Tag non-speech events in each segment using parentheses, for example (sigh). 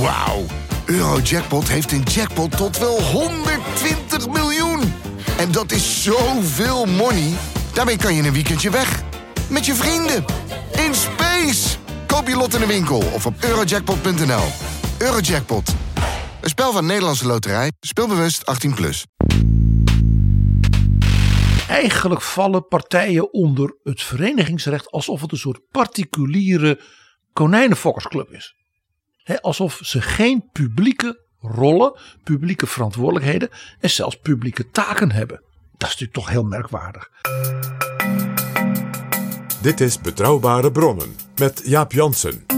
Wauw. Eurojackpot heeft een jackpot tot wel 120 miljoen. En dat is zoveel money. Daarmee kan je een weekendje weg. Met je vrienden. In space. Koop je lot in de winkel of op eurojackpot.nl. Eurojackpot. Een spel van Nederlandse Loterij. Speelbewust 18+. Plus. Eigenlijk vallen partijen onder het verenigingsrecht alsof het een soort particuliere konijnenfokkersclub is. Alsof ze geen publieke rollen, publieke verantwoordelijkheden en zelfs publieke taken hebben. Dat is natuurlijk toch heel merkwaardig. Dit is Betrouwbare Bronnen met Jaap Jansen.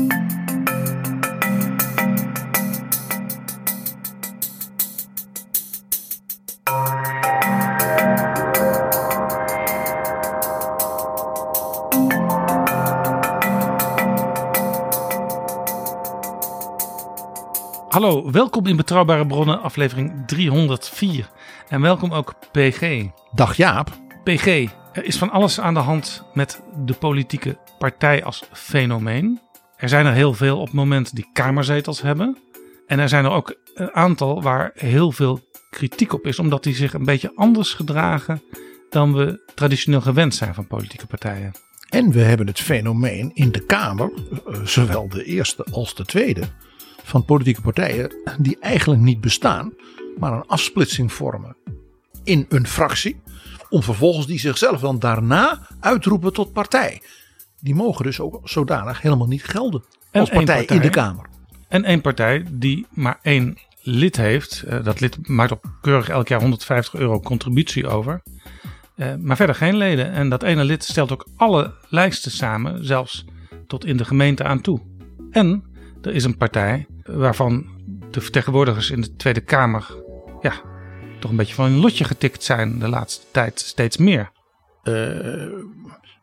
Hallo, welkom in Betrouwbare Bronnen, aflevering 304. En welkom ook PG. Dag Jaap. PG, er is van alles aan de hand met de politieke partij als fenomeen. Er zijn er heel veel op het moment die kamerzetels hebben. En er zijn er ook een aantal waar heel veel kritiek op is, omdat die zich een beetje anders gedragen dan we traditioneel gewend zijn van politieke partijen. En we hebben het fenomeen in de Kamer, eh, zowel de eerste als de tweede, van politieke partijen die eigenlijk niet bestaan, maar een afsplitsing vormen in een fractie, om vervolgens die zichzelf dan daarna uitroepen tot partij. Die mogen dus ook zodanig helemaal niet gelden En als partij. in de Kamer. En één partij die maar één lid heeft. eh, dat lid maakt op keurig elk jaar 150 euro contributie over. eh, maar verder geen leden. En dat ene lid stelt ook alle lijsten samen, zelfs tot in de gemeente aan toe. En er is een partij waarvan de vertegenwoordigers in de Tweede Kamer. ja, toch een beetje van een lotje getikt zijn de laatste tijd steeds meer. Eh,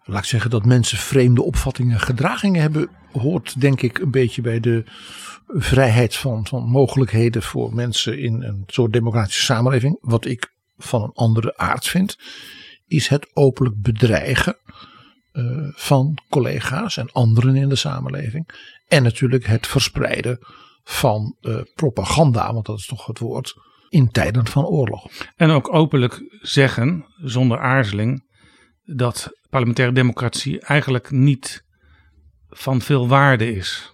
laat ik zeggen dat mensen vreemde opvattingen en gedragingen hebben, hoort denk ik een beetje bij de vrijheid van, van mogelijkheden voor mensen in een soort democratische samenleving. Wat ik van een andere aard vind, is het openlijk bedreigen eh, van collega's en anderen in de samenleving. En natuurlijk het verspreiden van eh, propaganda, want dat is toch het woord, in tijden van oorlog. En ook openlijk zeggen, zonder aarzeling, dat parlementaire democratie eigenlijk niet van veel waarde is.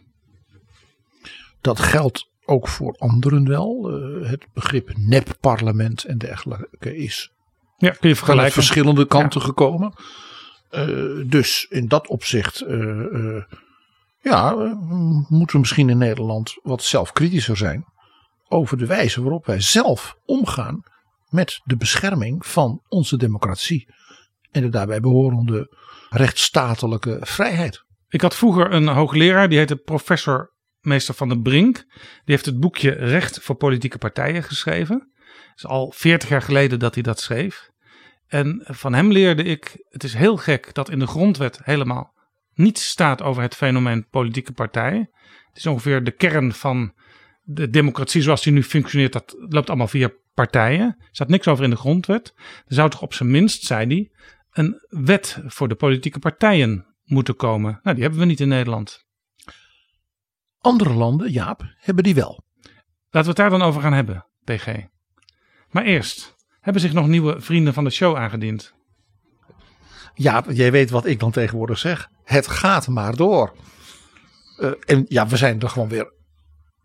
Dat geldt ook voor anderen wel. Eh, het begrip nepparlement en dergelijke is Ja, kun je vergelijken. verschillende kanten gekomen. Eh, dus in dat opzicht, ja, eh, moeten we misschien in Nederland wat zelfkritischer zijn over de wijze waarop wij zelf omgaan met de bescherming van onze democratie en de daarbij behorende rechtsstatelijke vrijheid. Ik had vroeger een hoogleraar, die heette professor Meester van den Brink. Die heeft het boekje Recht voor politieke partijen geschreven. Het is al 40 jaar geleden dat hij dat schreef. En van hem leerde ik, het is heel gek dat in de grondwet helemaal niets staat over het fenomeen politieke partijen. Het is ongeveer de kern van de democratie zoals die nu functioneert. Dat loopt allemaal via partijen. Er staat niks over in de grondwet. Er zou toch op zijn minst, zei hij, een wet voor de politieke partijen moeten komen. Nou, die hebben we niet in Nederland. Andere landen, Jaap, hebben die wel. Laten we het daar dan over gaan hebben, PG. Maar eerst, hebben zich nog nieuwe vrienden van de show aangediend? Ja, jij weet wat ik dan tegenwoordig zeg. Het gaat maar door. Eh, en ja, we zijn er gewoon weer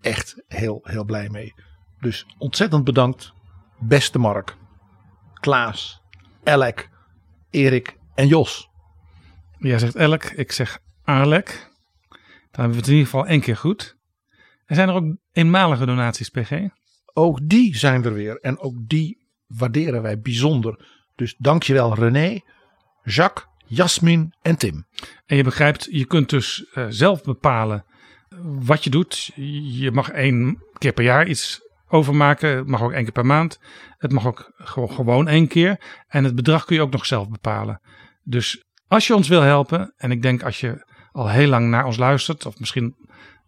echt heel, heel blij mee. Dus ontzettend bedankt, beste Mark, Klaas, Elek, Erik en Jos. Jij zegt Elk, ik zeg Arlek. Dan hebben we het in ieder geval één keer goed. En zijn er ook eenmalige donaties, PG? Ook die zijn er weer en ook die waarderen wij bijzonder. Dus dankjewel René, Jacques, Jasmin en Tim. En je begrijpt, je kunt dus eh, zelf bepalen wat je doet. Je mag één keer per jaar iets overmaken. Het mag ook één keer per maand. Het mag ook gewoon, één keer. En het bedrag kun je ook nog zelf bepalen. Dus als je ons wil helpen, en ik denk als je al heel lang naar ons luistert, of misschien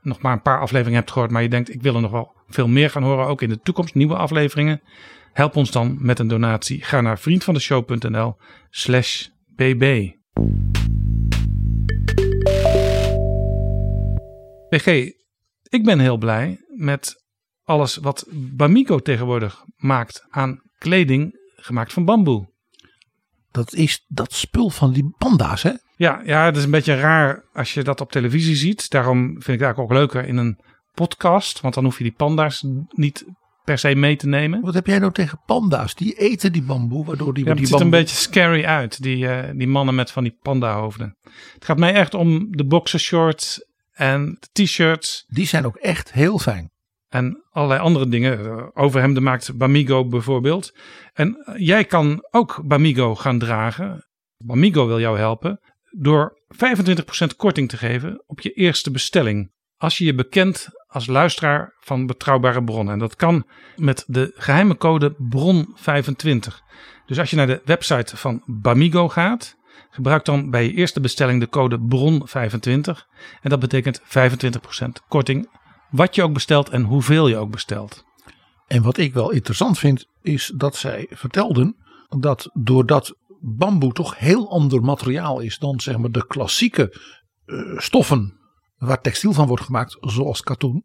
nog maar een paar afleveringen hebt gehoord, maar je denkt ik wil er nog wel veel meer gaan horen, ook in de toekomst, nieuwe afleveringen. Help ons dan met een donatie. Ga naar vriendvandeshow.nl slash bb. PG, ik ben heel blij met alles wat Bamigo tegenwoordig maakt aan kleding gemaakt van bamboe. Dat is dat spul van die panda's, hè? Ja, ja, het is een beetje raar als je dat op televisie ziet. Daarom vind ik het eigenlijk ook leuker in een podcast. Want dan hoef je die panda's niet per se mee te nemen. Wat heb jij nou tegen panda's? Die eten die bamboe, waardoor die, Ja, die het ziet een beetje scary uit, die, eh, die mannen met van die panda-hoofden. Het gaat mij echt om de boxershorts en de t-shirts Die zijn ook echt heel fijn. en allerlei andere dingen. Eh, Overhemden maakt Bamigo bijvoorbeeld. En eh, jij kan ook Bamigo gaan dragen. Bamigo wil jou helpen door 25% korting te geven op je eerste bestelling. Als je je bekent als luisteraar van betrouwbare bronnen. En dat kan met de geheime code BRON25. Dus als je naar de website van Bamigo gaat, gebruik dan bij je eerste bestelling de code BRON25. En dat betekent 25% korting wat je ook bestelt en hoeveel je ook bestelt. En wat ik wel interessant vind, is dat zij vertelden dat doordat bamboe toch heel ander materiaal is dan zeg maar de klassieke eh, stoffen waar textiel van wordt gemaakt, zoals katoen,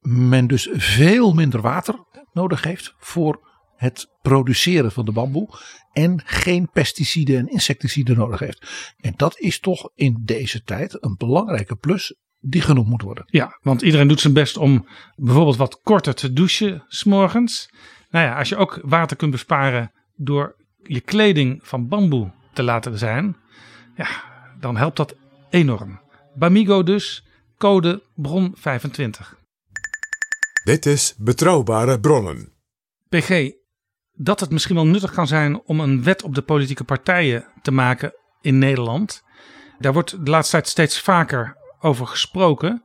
men dus veel minder water nodig heeft voor het produceren van de bamboe en geen pesticiden en insecticiden nodig heeft. En dat is toch in deze tijd een belangrijke plus die genoemd moet worden. Ja, want iedereen doet zijn best om bijvoorbeeld wat korter te douchen s'morgens. Nou ja, als je ook water kunt besparen door je kleding van bamboe te laten zijn, ja, dan helpt dat enorm. Bamigo dus, code BRON25. Dit is Betrouwbare Bronnen. PG, dat het misschien wel nuttig kan zijn om een wet op de politieke partijen te maken in Nederland. Daar wordt de laatste tijd steeds vaker over gesproken.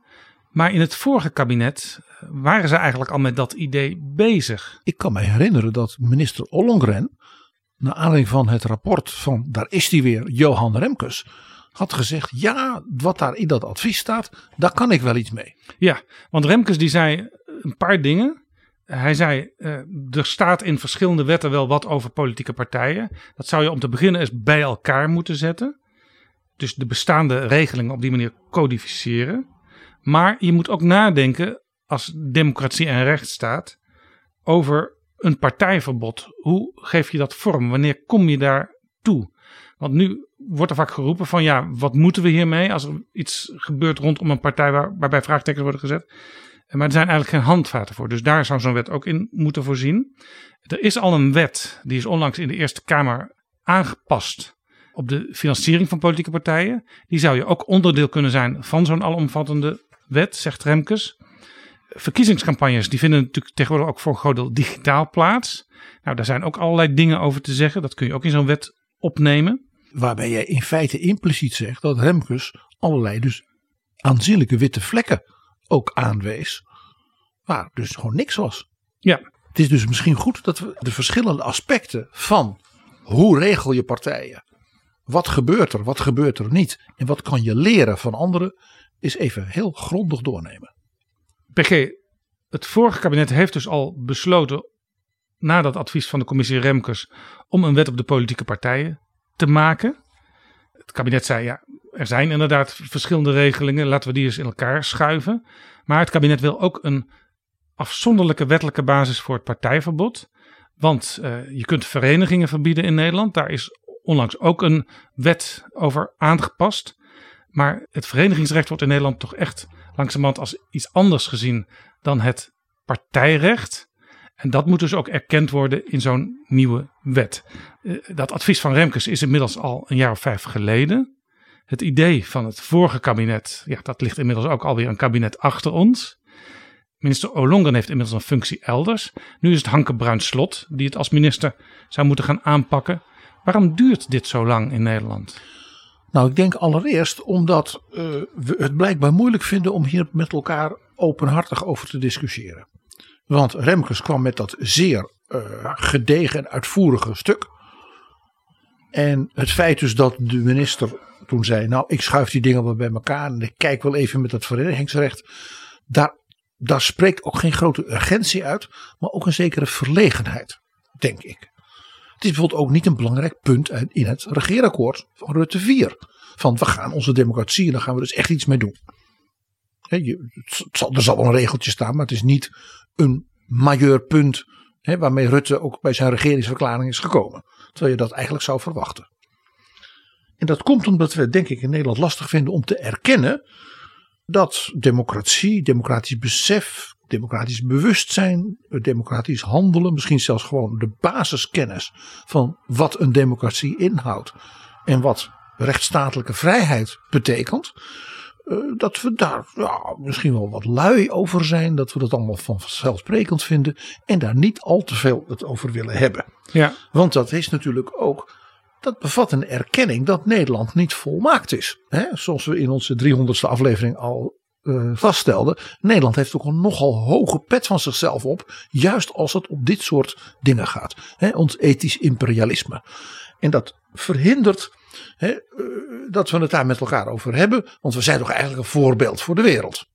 Maar in het vorige kabinet waren ze eigenlijk al met dat idee bezig. Ik kan me herinneren dat minister Ollongren, naar aanleiding van het rapport van, daar is hij weer, Johan Remkes, had gezegd, ja, wat daar in dat advies staat, daar kan ik wel iets mee. Ja, want Remkes die zei een paar dingen. Hij zei, eh, er staat in verschillende wetten wel wat over politieke partijen. Dat zou je om te beginnen eens bij elkaar moeten zetten. Dus de bestaande regelingen op die manier codificeren. Maar je moet ook nadenken, als democratie en rechtsstaat, over een partijverbod. Hoe geef je dat vorm? Wanneer kom je daar toe? Want nu wordt er vaak geroepen van ja, wat moeten we hiermee als er iets gebeurt rondom een partij waar, waarbij vraagtekens worden gezet. Maar er zijn eigenlijk geen handvaten voor. Dus daar zou zo'n wet ook in moeten voorzien. Er is al een wet, die is onlangs in de Eerste Kamer aangepast op de financiering van politieke partijen. Die zou je ook onderdeel kunnen zijn van zo'n alomvattende wet, zegt Remkes. Verkiezingscampagnes die vinden natuurlijk tegenwoordig ook voor een groot deel digitaal plaats. Nou, daar zijn ook allerlei dingen over te zeggen. Dat kun je ook in zo'n wet opnemen. Waarbij jij in feite impliciet zegt dat Remkes allerlei dus aanzienlijke witte vlekken ook aanwees. Waar dus gewoon niks was. Ja, Het is dus misschien goed dat we de verschillende aspecten van hoe regel je partijen. Wat gebeurt er, wat gebeurt er niet. En wat kan je leren van anderen. Is even heel grondig doornemen. PG, het vorige kabinet heeft dus al besloten, na dat advies van de commissie Remkes, om een wet op de politieke partijen te maken. Het kabinet zei, ja, er zijn inderdaad verschillende regelingen, laten we die eens in elkaar schuiven. Maar het kabinet wil ook een afzonderlijke wettelijke basis voor het partijverbod. Want eh, je kunt verenigingen verbieden in Nederland. Daar is onlangs ook een wet over aangepast. Maar het verenigingsrecht wordt in Nederland toch echt langzamerhand als iets anders gezien dan het partijrecht. En dat moet dus ook erkend worden in zo'n nieuwe wet. Eh, Dat advies van Remkes is inmiddels al een jaar of vijf geleden. Het idee van het vorige kabinet, ja, dat ligt inmiddels ook alweer een kabinet achter ons. Minister Olongen heeft inmiddels een functie elders. Nu is het Hanke Bruin Slot die het als minister zou moeten gaan aanpakken. Waarom duurt dit zo lang in Nederland? Nou, ik denk allereerst omdat eh, we het blijkbaar moeilijk vinden om hier met elkaar openhartig over te discussiëren. Want Remkes kwam met dat zeer eh, gedegen en uitvoerige stuk. En het feit dus dat de minister toen zei, nou ik schuif die dingen wel bij elkaar en ik kijk wel even met het verenigingsrecht. Daar, daar spreekt ook geen grote urgentie uit, maar ook een zekere verlegenheid, denk ik. Het is bijvoorbeeld ook niet een belangrijk punt in het regeerakkoord van Rutte 4. Van we gaan onze democratie en daar gaan we dus echt iets mee doen. Er zal wel een regeltje staan, maar het is niet een majeur punt hè, waarmee Rutte ook bij zijn regeringsverklaring is gekomen. Terwijl je dat eigenlijk zou verwachten. En dat komt omdat we denk ik in Nederland lastig vinden om te erkennen dat democratie, democratisch besef, democratisch bewustzijn, democratisch handelen, misschien zelfs gewoon de basiskennis van wat een democratie inhoudt en wat rechtsstatelijke vrijheid betekent, eh, dat we daar ja, misschien wel wat lui over zijn, dat we dat allemaal vanzelfsprekend vinden en daar niet al te veel het over willen hebben. Ja, Want dat is natuurlijk ook, dat bevat een erkenning dat Nederland niet volmaakt is. Hè? Zoals we in onze 300ste aflevering al eh, vaststelden. Nederland heeft ook een nogal hoge pet van zichzelf op. Juist als het om dit soort dingen gaat. Hè? Ons ethisch imperialisme. En dat verhindert eh, dat we het daar met elkaar over hebben. Want we zijn toch eigenlijk een voorbeeld voor de wereld.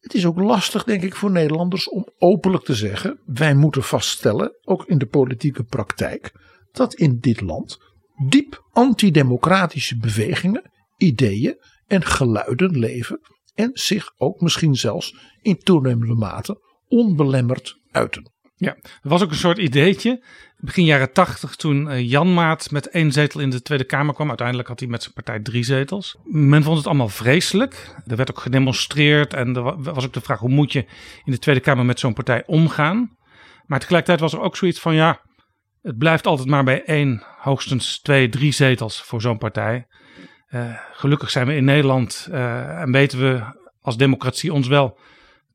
Het is ook lastig, denk ik, voor Nederlanders om openlijk te zeggen: wij moeten vaststellen, ook in de politieke praktijk, dat in dit land diep antidemocratische bewegingen, ideeën en geluiden leven en zich ook misschien zelfs in toenemende mate onbelemmerd uiten. Ja, er was ook een soort ideetje. Begin jaren tachtig, toen eh, Jan Maat met één zetel in de Tweede Kamer kwam. Uiteindelijk had hij met zijn partij drie zetels. Men vond het allemaal vreselijk. Er werd ook gedemonstreerd. En er wa- was ook de vraag: hoe moet je in de Tweede Kamer met zo'n partij omgaan? Maar tegelijkertijd was er ook zoiets van: ja, het blijft altijd maar bij één, hoogstens twee, drie zetels voor zo'n partij. Eh, gelukkig zijn we in Nederland eh, en weten we als democratie ons wel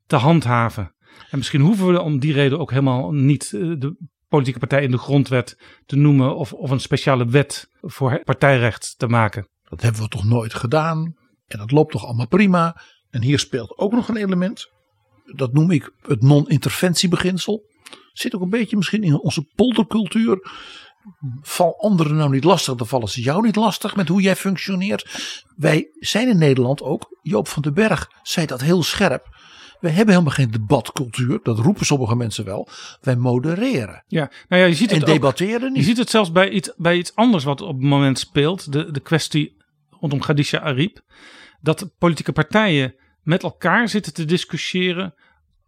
te handhaven. En misschien hoeven we om die reden ook helemaal niet eh, de politieke partij in de grondwet te noemen of, of een speciale wet voor partijrecht te maken. Dat hebben we toch nooit gedaan. En dat loopt toch allemaal prima. En hier speelt ook nog een element. Dat noem ik het non-interventiebeginsel. Zit ook een beetje misschien in onze poldercultuur. Val anderen nou niet lastig, dan vallen ze jou niet lastig met hoe jij functioneert. Wij zijn in Nederland ook, Joop van den Berg zei dat heel scherp. We hebben helemaal geen debatcultuur, dat roepen sommige mensen wel. Wij modereren Ja, nou ja, je ziet en het ook, debatteren je niet. ziet het zelfs bij iets, bij iets anders wat op het moment speelt. De, de kwestie rondom Khadija Ariep. Dat politieke partijen met elkaar zitten te discussiëren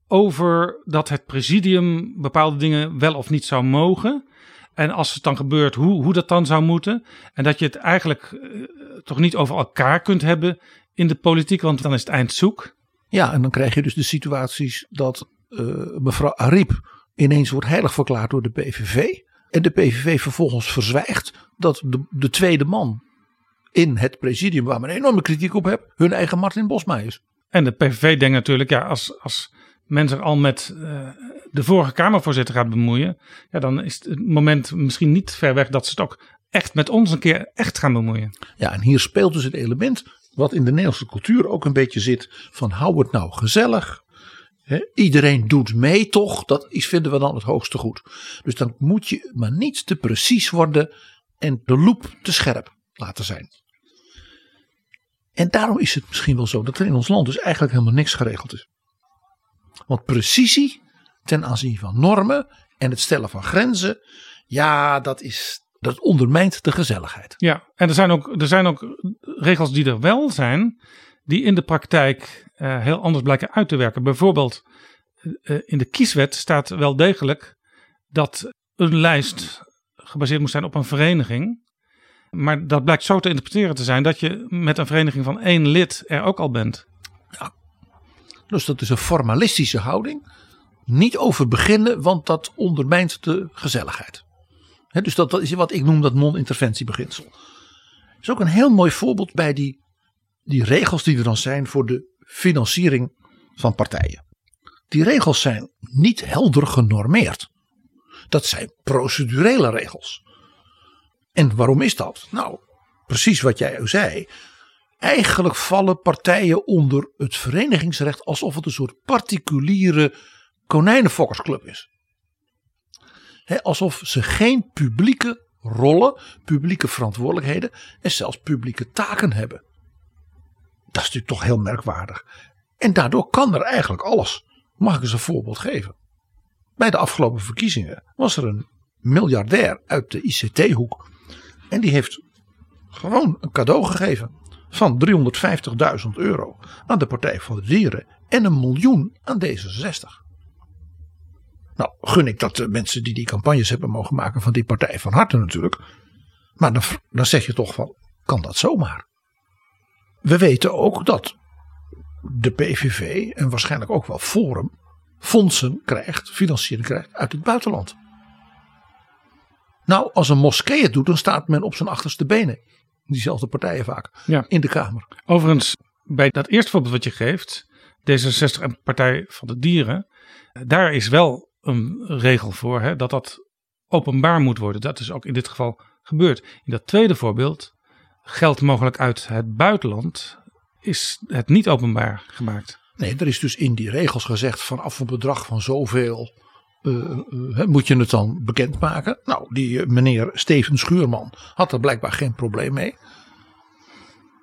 over dat het presidium bepaalde dingen wel of niet zou mogen. En als het dan gebeurt, hoe, hoe dat dan zou moeten. En dat je het eigenlijk eh, toch niet over elkaar kunt hebben in de politiek, want dan is het eind zoek. Ja, en dan krijg je dus de situaties dat eh, mevrouw Ariep ineens wordt heilig verklaard door de PVV. En de PVV vervolgens verzwijgt dat de, de tweede man in het presidium, waar men enorme kritiek op heeft, hun eigen Martin Bosma is. En de PVV denkt natuurlijk, ja, als, als men zich al met eh, de vorige Kamervoorzitter gaat bemoeien, ja, dan is het moment misschien niet ver weg dat ze het ook echt met ons een keer echt gaan bemoeien. Ja, en hier speelt dus het element wat in de Nederlandse cultuur ook een beetje zit van hou het nou gezellig. Iedereen doet mee toch, dat is, vinden we dan het hoogste goed. Dus dan moet je maar niet te precies worden en de loep te scherp laten zijn. En daarom is het misschien wel zo dat er in ons land dus eigenlijk helemaal niks geregeld is. Want precisie ten aanzien van normen en het stellen van grenzen, ja, dat, is, dat ondermijnt de gezelligheid. Ja, en er zijn ook, er zijn ook regels die er wel zijn, die in de praktijk eh, heel anders blijken uit te werken. Bijvoorbeeld eh, in de kieswet staat wel degelijk dat een lijst gebaseerd moet zijn op een vereniging. Maar dat blijkt zo te interpreteren te zijn dat je met een vereniging van één lid er ook al bent. Dus dat is een formalistische houding. Niet over beginnen, want dat ondermijnt de gezelligheid. Dus dat, dat is wat ik noem dat non-interventiebeginsel. Dat is ook een heel mooi voorbeeld bij die, die regels die er dan zijn voor de financiering van partijen. Die regels zijn niet helder genormeerd. Dat zijn procedurele regels. En waarom is dat? Nou, precies wat jij zei. Eigenlijk vallen partijen onder het verenigingsrecht alsof het een soort particuliere konijnenfokkersclub is. Alsof ze geen publieke rollen, publieke verantwoordelijkheden en zelfs publieke taken hebben. Dat is natuurlijk toch heel merkwaardig. En daardoor kan er eigenlijk alles. Mag ik eens een voorbeeld geven? Bij de afgelopen verkiezingen was er een miljardair uit de ICT-hoek. En die heeft gewoon een cadeau gegeven van 350.000 euro aan de Partij van de Dieren en een miljoen aan D66. Nou, gun ik dat de mensen die die campagnes hebben mogen maken van die partij van harte natuurlijk. Maar dan, dan zeg je toch van, kan dat zomaar? We weten ook dat de PVV en waarschijnlijk ook wel Forum fondsen krijgt, financiering krijgt uit het buitenland. Nou, als een moskee het doet, dan staat men op zijn achterste benen. Diezelfde partijen vaak Ja. in de Kamer. Overigens, bij dat eerste voorbeeld wat je geeft, D66 en Partij van de Dieren, daar is wel een regel voor hè, dat dat openbaar moet worden. Dat is ook in dit geval gebeurd. In dat tweede voorbeeld, geld mogelijk uit het buitenland, is het niet openbaar gemaakt. Nee, er is dus in die regels gezegd vanaf een bedrag van zoveel eh, eh, moet je het dan bekendmaken. Nou, die eh, meneer Steven Schuurman had er blijkbaar geen probleem mee.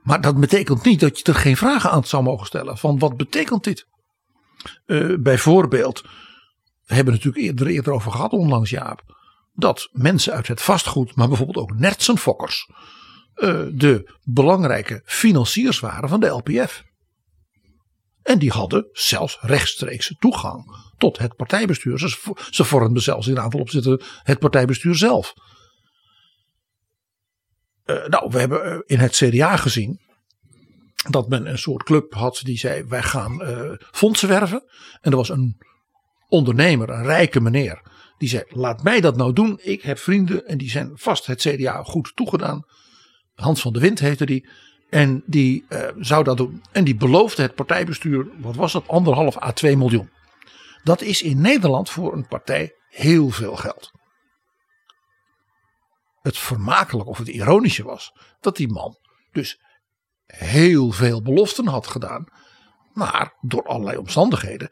Maar dat betekent niet dat je er geen vragen aan zou mogen stellen. Van wat betekent dit? Bijvoorbeeld, we hebben het natuurlijk eerder, eerder over gehad onlangs Jaap. Dat mensen uit het vastgoed, maar bijvoorbeeld ook nertsenfokkers. eh, de belangrijke financiers waren van de LPF. En die hadden zelfs rechtstreekse toegang tot het partijbestuur. Ze, vormden zelfs in een aantal opzichten het partijbestuur zelf. Eh, nou, we hebben eh, in het CDA gezien dat men een soort club had die zei: wij gaan eh, fondsen werven. En er was een ondernemer, een rijke meneer, die zei: laat mij dat nou doen. Ik heb vrienden en die zijn vast het CDA goed toegedaan. Hans van de Wind heette die. En die eh, zou dat doen. En die beloofde het partijbestuur, wat was dat, anderhalf à 2 miljoen. Dat is in Nederland voor een partij heel veel geld. Het vermakelijke of het ironische was dat die man dus heel veel beloften had gedaan. Maar door allerlei omstandigheden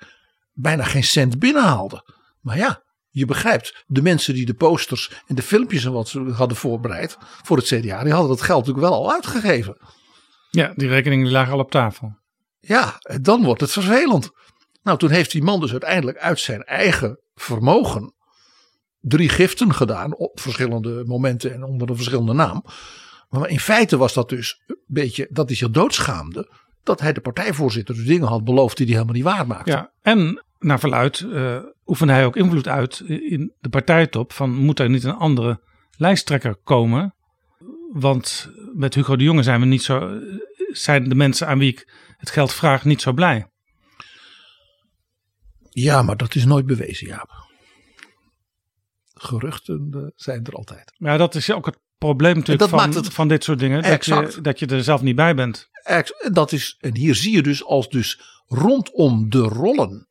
bijna geen cent binnenhaalde. Maar ja, je begrijpt, de mensen die de posters en de filmpjes en wat ze hadden voorbereid voor het CDA, die hadden dat geld natuurlijk wel al uitgegeven. Ja, die rekeningen lagen al op tafel. Ja, dan wordt het vervelend. Nou, toen heeft die man dus uiteindelijk uit zijn eigen vermogen drie giften gedaan op verschillende momenten en onder een verschillende naam. Maar in feite was dat dus een beetje dat hij zich doodschaamde dat hij de partijvoorzitter dus dingen had beloofd die hij helemaal niet waar maakte. Ja, en naar verluid uh, oefende hij ook invloed uit in de partijtop van moet er niet een andere lijsttrekker komen? Want met Hugo de Jonge zijn we niet zo, zijn de mensen aan wie ik het geld vraag niet zo blij. Ja, maar dat is nooit bewezen, Jaap. Geruchten uh, zijn er altijd. Ja, dat is ook het probleem natuurlijk van, het van dit soort dingen. Dat je, dat je er zelf niet bij bent. Dat is, en hier zie je dus als dus rondom de rollen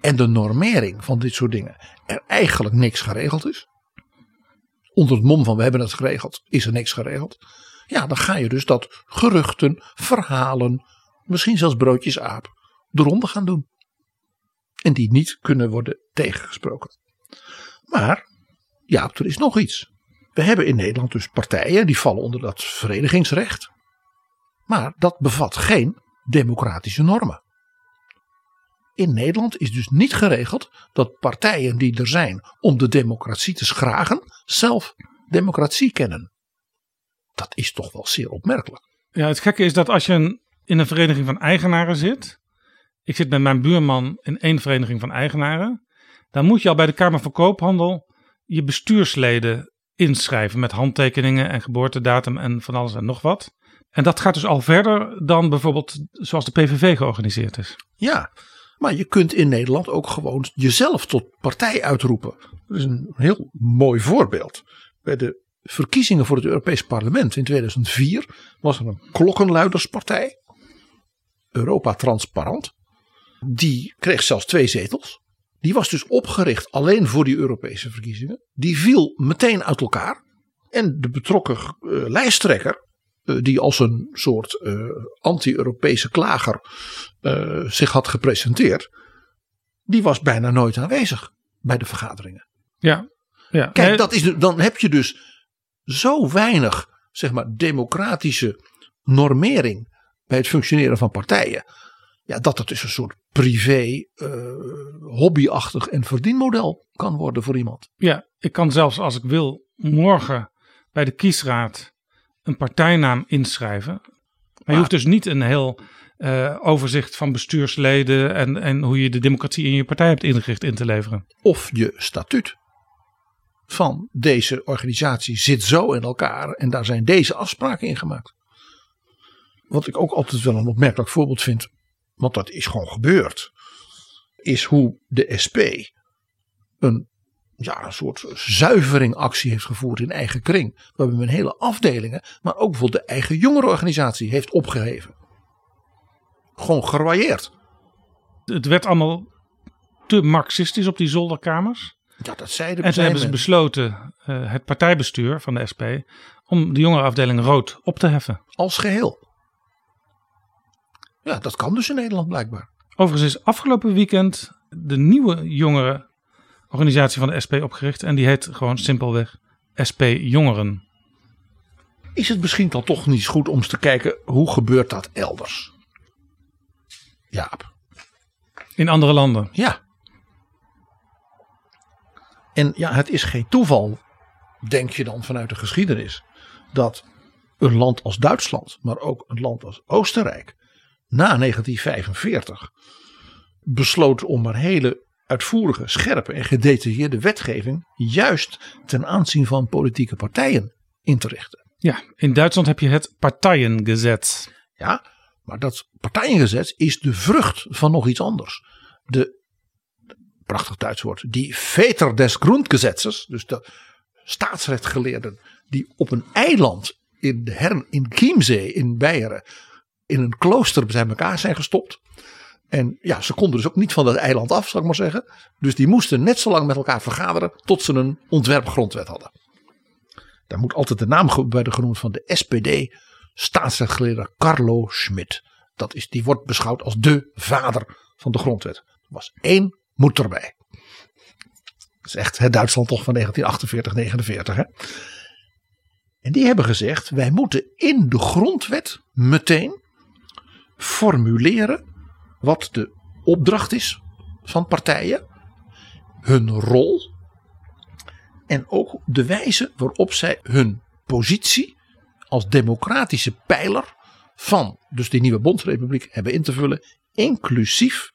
en de normering van dit soort dingen er eigenlijk niks geregeld is. Onder het mom van we hebben het geregeld, is er niks geregeld. Ja, dan ga je dus dat geruchten, verhalen, misschien zelfs broodjes aap, de ronde gaan doen. En die niet kunnen worden tegengesproken. Maar, ja, er is nog iets. We hebben in Nederland dus partijen die vallen onder dat verenigingsrecht. Maar dat bevat geen democratische normen. In Nederland is dus niet geregeld dat partijen die er zijn om de democratie te schragen, zelf democratie kennen. Dat is toch wel zeer opmerkelijk. Ja, het gekke is dat als je in een vereniging van eigenaren zit. Ik zit met mijn buurman in één vereniging van eigenaren. Dan moet je al bij de Kamer van Koophandel je bestuursleden inschrijven met handtekeningen en geboortedatum en van alles en nog wat. En dat gaat dus al verder dan bijvoorbeeld zoals de PVV georganiseerd is. Ja, maar je kunt in Nederland ook gewoon jezelf tot partij uitroepen. Dat is een heel mooi voorbeeld. Bij de verkiezingen voor het Europees Parlement in 2004 was er een klokkenluiderspartij, Europa Transparant. Die kreeg zelfs twee zetels. Die was dus opgericht alleen voor die Europese verkiezingen. Die viel meteen uit elkaar. En de betrokken uh, lijsttrekker, uh, die als een soort uh, anti-Europese klager zich had gepresenteerd, die was bijna nooit aanwezig bij de vergaderingen. Ja, ja. Kijk, Nee, dat is, dan heb je dus zo weinig zeg maar, democratische normering bij het functioneren van partijen. Ja, dat het dus een soort privé, uh, hobbyachtig en verdienmodel kan worden voor iemand. Ja, ik kan zelfs als ik wil morgen bij de kiesraad een partijnaam inschrijven. Maar je hoeft dus niet een heel eh, overzicht van bestuursleden en, en hoe je de democratie in je partij hebt ingericht in te leveren. Of je statuut van deze organisatie zit zo in elkaar en daar zijn deze afspraken in gemaakt. Wat ik ook altijd wel een opmerkelijk voorbeeld vind, want dat is gewoon gebeurd, is hoe de SP een, ja, een soort zuiveringactie heeft gevoerd in eigen kring. Waarbij men hele afdelingen, maar ook bijvoorbeeld de eigen jongerenorganisatie heeft opgeheven. Gewoon gerwailleerd. Het werd allemaal te marxistisch op die zolderkamers. Ja, dat zeiden En toen hebben ze besloten, eh, het partijbestuur van de SP, om de jongerenafdeling rood op te heffen. als geheel. Ja, dat kan dus in Nederland blijkbaar. Overigens is afgelopen weekend de nieuwe jongerenorganisatie van de SP opgericht. En die heet gewoon simpelweg SP Jongeren. Is het misschien dan toch niet goed om eens te kijken hoe gebeurt dat elders? Jaap. In andere landen. Ja. En ja, het is geen toeval, denk je dan vanuit de geschiedenis, dat een land als Duitsland, maar ook een land als Oostenrijk, na 1945 besloot om maar hele uitvoerige, scherpe en gedetailleerde wetgeving juist ten aanzien van politieke partijen in te richten. Ja, in Duitsland heb je het Partijengezet. Ja, maar dat partijengezet is de vrucht van nog iets anders. De, prachtig Duits woord, die Väter des Grundgesetzes, dus de staatsrechtgeleerden die op een eiland in, de Hern, in Chiemsee in Beieren in een klooster bij elkaar zijn gestopt. En ja, ze konden dus ook niet van dat eiland af, zal ik maar zeggen. Dus die moesten net zo lang met elkaar vergaderen tot ze een ontwerpgrondwet hadden. Daar moet altijd de naam worden genoemd van de SPD, staatsrechtgeleerde Carlo Schmidt. Dat is, die wordt beschouwd als de vader van de grondwet. Er was één moet erbij. Dat is echt het Duitsland toch van 1948, 49. Hè? En die hebben gezegd, wij moeten in de grondwet meteen formuleren wat de opdracht is van partijen, hun rol en ook de wijze waarop zij hun positie als democratische pijler van dus die nieuwe bondsrepubliek hebben in te vullen, inclusief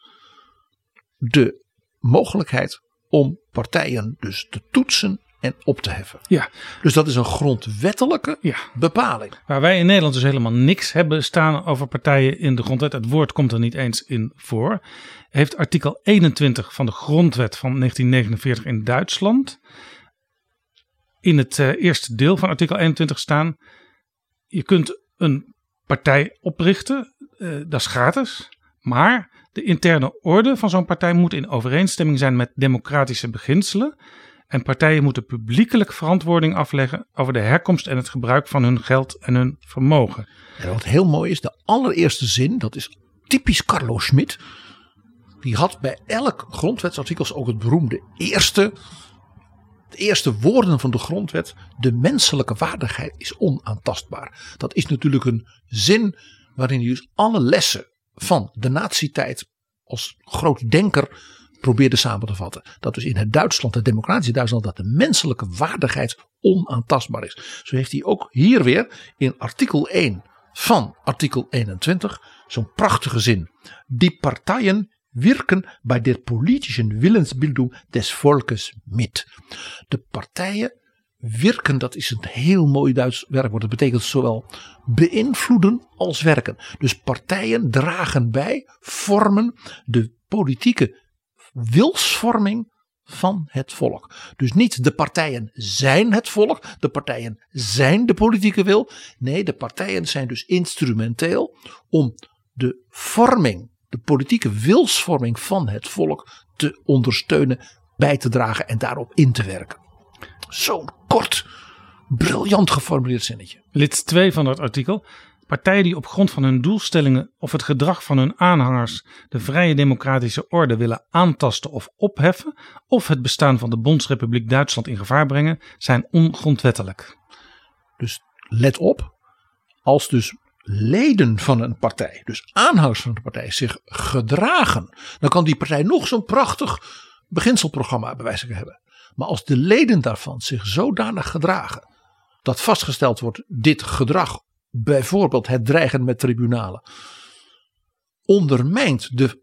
de mogelijkheid om partijen dus te toetsen en op te heffen. Ja, Dus dat is een grondwettelijke ja. bepaling. Waar wij in Nederland dus helemaal niks hebben staan over partijen in de grondwet. Het woord komt er niet eens in voor. Heeft artikel 21 van de grondwet van 1949 in Duitsland. In het eh, eerste deel van artikel 21 staan. Je kunt een partij oprichten. eh, dat is gratis. Maar de interne orde van zo'n partij moet in overeenstemming zijn met democratische beginselen. En partijen moeten publiekelijk verantwoording afleggen over de herkomst en het gebruik van hun geld en hun vermogen. En wat heel mooi is, de allereerste zin, dat is typisch Carlo Schmidt. Die had bij elk grondwetsartikel ook het beroemde eerste, de eerste woorden van de grondwet. De menselijke waardigheid is onaantastbaar. Dat is natuurlijk een zin waarin je dus alle lessen van de nazietijd als groot denker probeerde samen te vatten. Dat dus in het Duitsland, het democratische Duitsland, dat de menselijke waardigheid onaantastbaar is. Zo heeft hij ook hier weer in artikel 1 van artikel 21 zo'n prachtige zin. Die partijen wirken bij der politischen Willensbildung des Volkes mit. De partijen wirken, dat is een heel mooi Duits werkwoord. Dat betekent zowel beïnvloeden als werken. Dus partijen dragen bij, vormen de politieke wilsvorming van het volk. Dus niet de partijen zijn het volk, de partijen zijn de politieke wil. Nee, de partijen zijn dus instrumenteel om de vorming, de politieke wilsvorming van het volk te ondersteunen, bij te dragen en daarop in te werken. Zo'n kort, briljant geformuleerd zinnetje. Lid 2 van dat artikel. Partijen die op grond van hun doelstellingen of het gedrag van hun aanhangers de vrije democratische orde willen aantasten of opheffen, of het bestaan van de Bondsrepubliek Duitsland in gevaar brengen, zijn ongrondwettelijk. Dus let op, als dus leden van een partij, dus aanhangers van de partij, zich gedragen, dan kan die partij nog zo'n prachtig beginselprogramma bij wijze van hebben. Maar als de leden daarvan zich zodanig gedragen dat vastgesteld wordt, dit gedrag bijvoorbeeld het dreigen met tribunalen, ondermijnt de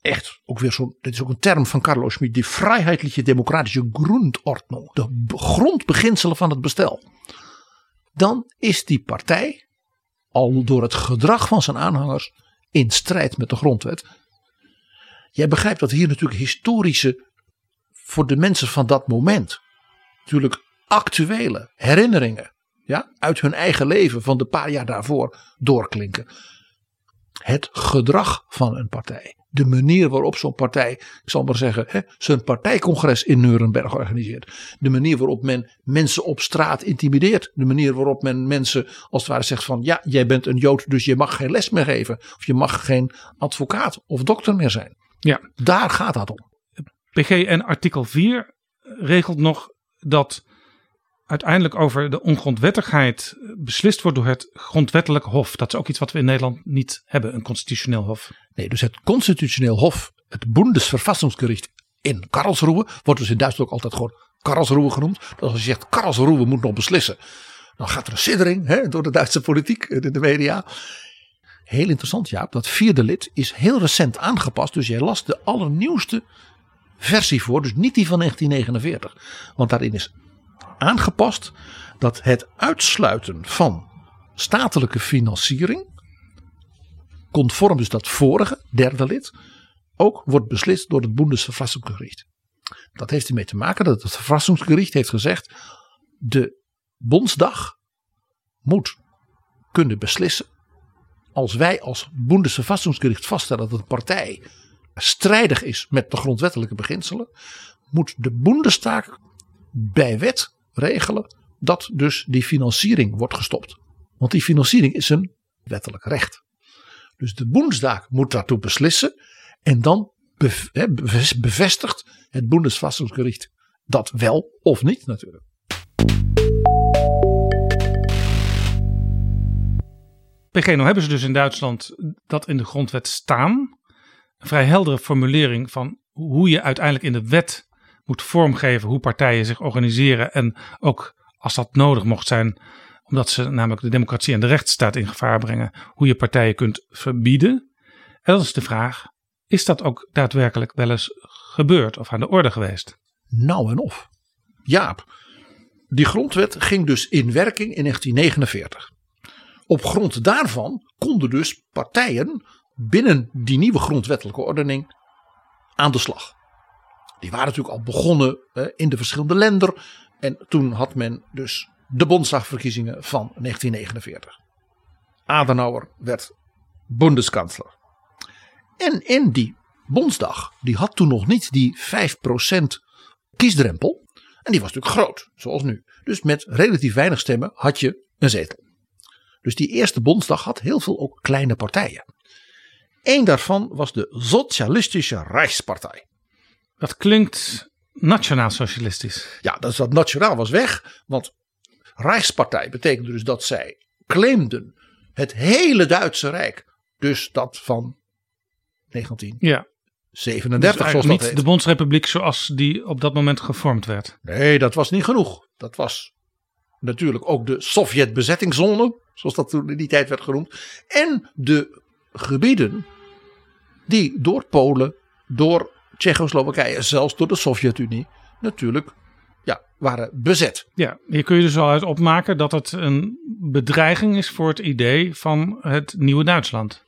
echt ook weer zo'n, dit is ook een term van Carlo Schmid, die vrijheidliche democratische grondordnung, de grondbeginselen van het bestel. Dan is die partij al door het gedrag van zijn aanhangers in strijd met de grondwet. Jij begrijpt dat hier natuurlijk historische, voor de mensen van dat moment, natuurlijk actuele herinneringen ja, uit hun eigen leven van de paar jaar daarvoor doorklinken. Het gedrag van een partij. De manier waarop zo'n partij, ik zal maar zeggen, hè, zijn partijcongres in Nuremberg organiseert. De manier waarop men mensen op straat intimideert. De manier waarop men mensen als het ware zegt van ja, jij bent een Jood, dus je mag geen les meer geven. Of je mag geen advocaat of dokter meer zijn. Ja. Daar gaat dat om. PG en artikel 4 regelt nog dat uiteindelijk over de ongrondwettigheid beslist wordt door het grondwettelijk hof. Dat is ook iets wat we in Nederland niet hebben, een constitutioneel hof. Nee, dus het constitutioneel hof, het Bundesverfassungsgericht in Karlsruhe, wordt dus in Duitsland ook altijd gewoon Karlsruhe genoemd. Dus als je zegt Karlsruhe moet nog beslissen, dan gaat er een siddering hè, door de Duitse politiek en de media. Heel interessant Jaap, dat vierde lid is heel recent aangepast. Dus jij las de allernieuwste versie voor, dus niet die van 1949. Want daarin is aangepast dat het uitsluiten van statelijke financiering, conform dus dat vorige derde lid, ook wordt beslist door het Bundesverfassungsgericht. Dat heeft ermee te maken dat het Verfassungsgericht heeft gezegd: de Bondsdag moet kunnen beslissen. Als wij als Bundesverfassungsgericht vaststellen dat een partij strijdig is met de grondwettelijke beginselen, moet de Bundestag bij wet regelen dat dus die financiering wordt gestopt. Want die financiering is een wettelijk recht. Dus de Bundestag moet daartoe beslissen en dan bevestigt het Bundesverfassungsgericht dat wel of niet natuurlijk. PG, nou hebben ze dus in Duitsland dat in de grondwet staan. Een vrij heldere formulering van hoe je uiteindelijk in de wet moet vormgeven hoe partijen zich organiseren. En ook als dat nodig mocht zijn, omdat ze namelijk de democratie en de rechtsstaat in gevaar brengen, hoe je partijen kunt verbieden. En dat is de vraag: is dat ook daadwerkelijk wel eens gebeurd of aan de orde geweest? Nou en of. Jaap, die grondwet ging dus in werking in 1949. Op grond daarvan konden dus partijen binnen die nieuwe grondwettelijke ordening aan de slag. Die waren natuurlijk al begonnen in de verschillende landen. En toen had men dus de Bondsdagverkiezingen van 1949. Adenauer werd Bundeskansler. En in die Bondsdag, die had toen nog niet die 5% kiesdrempel. En die was natuurlijk groot, zoals nu. Dus met relatief weinig stemmen had je een zetel. Dus die eerste Bondsdag had heel veel ook kleine partijen. Eén daarvan was de Socialistische Rijkspartij. Dat klinkt nationaal-socialistisch. Ja, dat, dat nationaal was weg. Want Rijkspartij betekende dus dat zij claimden het hele Duitse Rijk. Dus dat van 1937 ja. zoals niet dat heet. de Bondsrepubliek zoals die op dat moment gevormd werd. Nee, dat was niet genoeg. Dat was natuurlijk ook de Sovjet-bezettingszone, zoals dat toen in die tijd werd genoemd. En de gebieden die door Polen, door Tsjechoslowakije, zelfs door de Sovjet-Unie, natuurlijk ja, waren bezet. Ja, hier kun je dus wel uit opmaken dat het een bedreiging is voor het idee van het nieuwe Duitsland.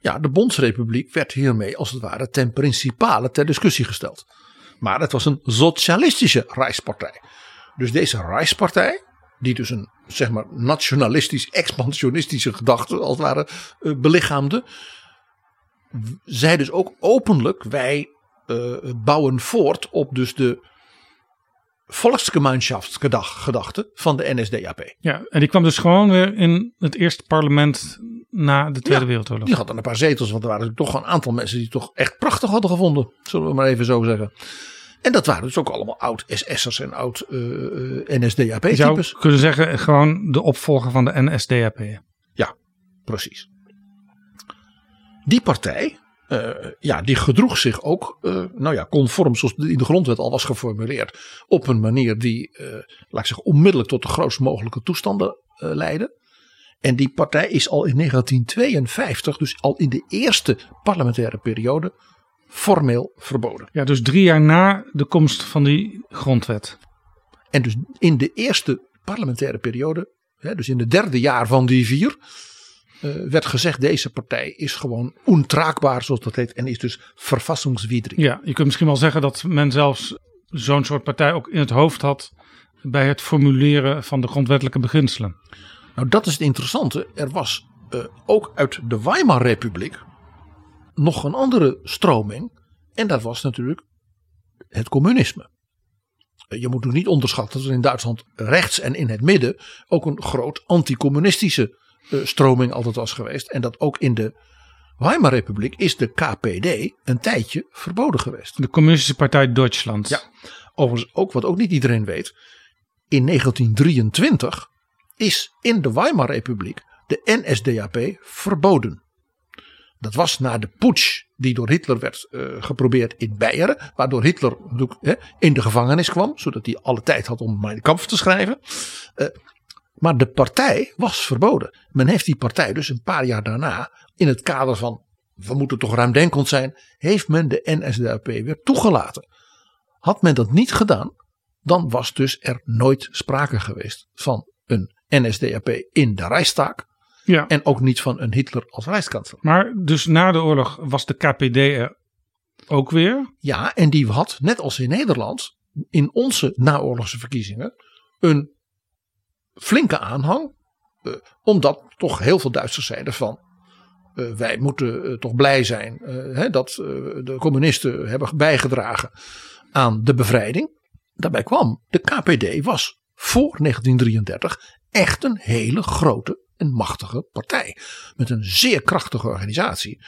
Ja, de Bondsrepubliek werd hiermee als het ware ten principale ter discussie gesteld. Maar het was een socialistische Rijkspartij. Dus deze Rijkspartij, die dus een zeg maar nationalistisch, expansionistische gedachte als het ware uh, belichaamde, zei dus ook openlijk: wij uh, bouwen voort op dus de volksgemeenschapsgedachte van de NSDAP. Ja, en die kwam dus gewoon weer in het eerste parlement na de Tweede Ja, Wereldoorlog. Die hadden een paar zetels, want er waren toch een aantal mensen die het toch echt prachtig hadden gevonden. Zullen we maar even zo zeggen. En dat waren dus ook allemaal oud-SS'ers en oud uh, Je zou NSDAP-types. kunnen zeggen gewoon de opvolger van de NSDAP. Ja, precies. Die partij, eh, ja, die gedroeg zich ook, eh, nou ja, conform zoals in de grondwet al was geformuleerd, op een manier die, eh, laat ik zeggen, onmiddellijk tot de grootst mogelijke toestanden leidde. En die partij is al in 1952, dus al in de eerste parlementaire periode, formeel verboden. Ja, dus drie jaar na de komst van die grondwet. En dus in de eerste parlementaire periode, hè, dus in het derde jaar van die vier, eh, werd gezegd: deze partij is gewoon ontraakbaar, zoals dat heet, en is dus verfassingswidrig. Ja, je kunt misschien wel zeggen dat men zelfs zo'n soort partij ook in het hoofd had bij het formuleren van de grondwettelijke beginselen. Nou, dat is het interessante. Er was eh, ook uit de Weimar-republiek nog een andere stroming. En dat was natuurlijk het communisme. Eh, Je moet ook niet onderschatten dat er in Duitsland rechts en in het midden ook een groot anticommunistische stroming altijd was geweest. En dat ook in de Weimar-republiek is de KPD een tijdje verboden geweest. De Communistische Partij Duitsland. Ja. Overigens ook wat ook niet iedereen weet. In 1923 is in de Weimar-republiek de NSDAP verboden. Dat was na de putsch die door Hitler werd eh, geprobeerd in Beieren. Waardoor Hitler natuurlijk, hè, in de gevangenis kwam. Zodat hij alle tijd had om Mein Kampf te schrijven. Eh, maar de partij was verboden. Men heeft die partij dus een paar jaar daarna. In het kader van we moeten toch ruimdenkend zijn. Heeft men de NSDAP weer toegelaten. Had men dat niet gedaan. Dan was dus er nooit sprake geweest van een NSDAP in de Rijksdag. Ja. En ook niet van een Hitler als rijkskanselier. Maar dus na de oorlog was de KPD er ook weer. Ja, en die had, net als in Nederland, in onze naoorlogse verkiezingen, een flinke aanhang. eh, omdat toch heel veel Duitsers zeiden van. eh, wij moeten eh, toch blij zijn hè, dat de communisten hebben bijgedragen aan de bevrijding. Daarbij kwam, de KPD was voor 1933 echt een hele grote en machtige partij. Met een zeer krachtige organisatie.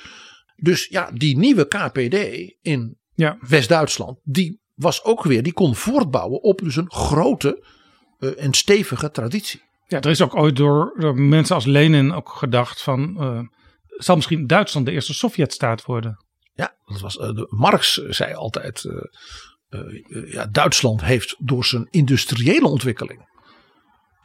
Dus ja, die nieuwe KPD in Ja. West-Duitsland, die was ook weer, die kon voortbouwen op dus een grote eh, en stevige traditie. Ja, er is ook ooit door, door mensen als Lenin ook gedacht van... eh, zal misschien Duitsland de eerste Sovjetstaat worden? Ja, dat was, eh, Marx zei altijd, ja, Duitsland heeft door zijn industriële ontwikkeling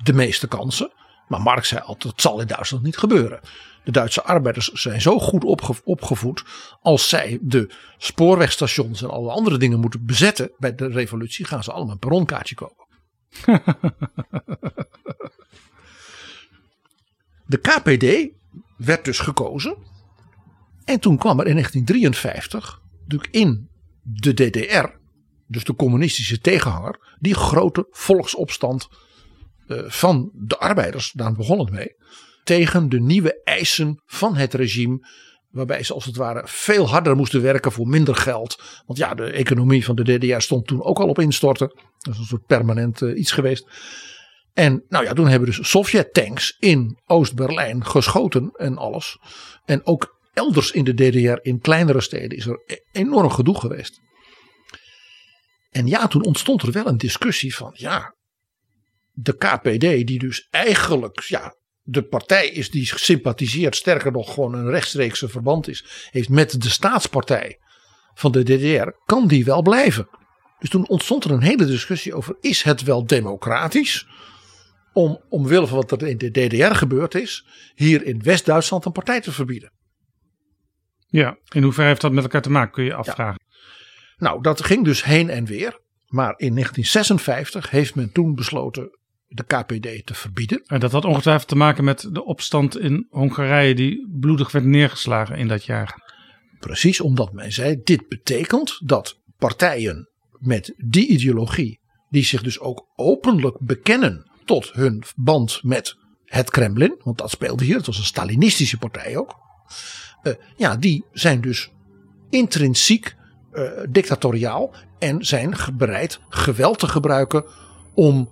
de meeste kansen. Maar Marx zei altijd, het zal in Duitsland niet gebeuren. De Duitse arbeiders zijn zo goed opge- opgevoed. Als zij de spoorwegstations en alle andere dingen moeten bezetten bij de revolutie, gaan ze allemaal een perronkaartje kopen. (laughs) de KPD werd dus gekozen. En toen kwam er in 1953 natuurlijk in de DDR, dus de communistische tegenhanger, die grote volksopstand eh, van de arbeiders, daar begon het mee, tegen de nieuwe eisen van het regime. Waarbij ze als het ware veel harder moesten werken voor minder geld. Want ja, de economie van de DDR stond toen ook al op instorten. Dat is een soort permanent eh, iets geweest. En nou ja, toen hebben dus Sovjet-tanks in Oost-Berlijn geschoten en alles. En ook elders in de DDR, in kleinere steden, is er e- enorm gedoe geweest. En ja, toen ontstond er wel een discussie van, ja, de KPD, die dus eigenlijk, ja, de partij is die sympathiseert, sterker nog gewoon een rechtstreekse verband is, heeft met de staatspartij van de DDR, kan die wel blijven? Dus toen ontstond er een hele discussie over, is het wel democratisch om omwille van wat er in de DDR gebeurd is, hier in West-Duitsland een partij te verbieden? Ja, in hoeverre heeft dat met elkaar te maken, kun je je afvragen. Nou, dat ging dus heen en weer. Maar in 1956 heeft men toen besloten de KPD te verbieden. En dat had ongetwijfeld te maken met de opstand in Hongarije die bloedig werd neergeslagen in dat jaar. Precies omdat men zei: dit betekent dat partijen met die ideologie, die zich dus ook openlijk bekennen tot hun band met het Kremlin, want dat speelde hier, het was een Stalinistische partij ook. eh, ja, die zijn dus intrinsiek eh, dictatoriaal en zijn bereid geweld te gebruiken om,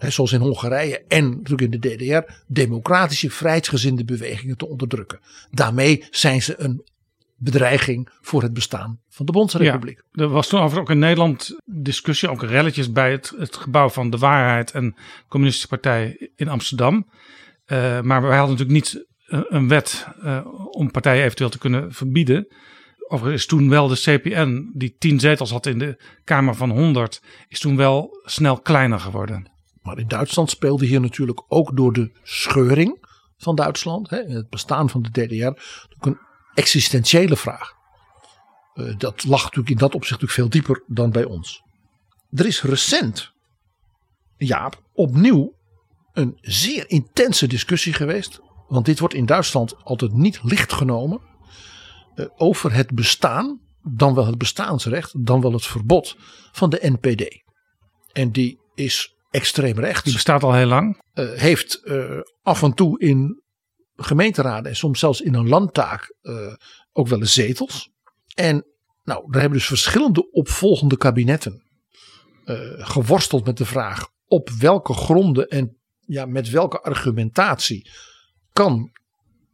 hè, zoals in Hongarije en natuurlijk in de DDR, democratische vrijheidsgezinde bewegingen te onderdrukken. Daarmee zijn ze een bedreiging voor het bestaan van de Bondsrepubliek. Er was toen overigens ook in Nederland discussie, ook relletjes bij het, het gebouw van de Waarheid en de Communistische Partij in Amsterdam. Eh, maar wij hadden natuurlijk niet een, een wet eh, om partijen eventueel te kunnen verbieden. Overigens is toen wel de CPN, die tien zetels had in de Kamer van 100, is toen wel snel kleiner geworden. Maar in Duitsland speelde hier natuurlijk ook door de scheuring van Duitsland, hè, het bestaan van de DDR, ook een existentiële vraag. Uh, dat lag natuurlijk in dat opzicht natuurlijk veel dieper dan bij ons. Er is recent, Jaap, opnieuw een zeer intense discussie geweest. Want dit wordt in Duitsland altijd niet licht genomen. Uh, over het bestaan, dan wel het bestaansrecht, dan wel het verbod van de NPD. En die is extreem rechts. Die bestaat al heel lang. Uh, heeft uh, af en toe in gemeenteraden en soms zelfs in een landtaak uh, ook wel eens zetels. En nou, daar hebben dus verschillende opvolgende kabinetten geworsteld met de vraag op welke gronden en ja, met welke argumentatie kan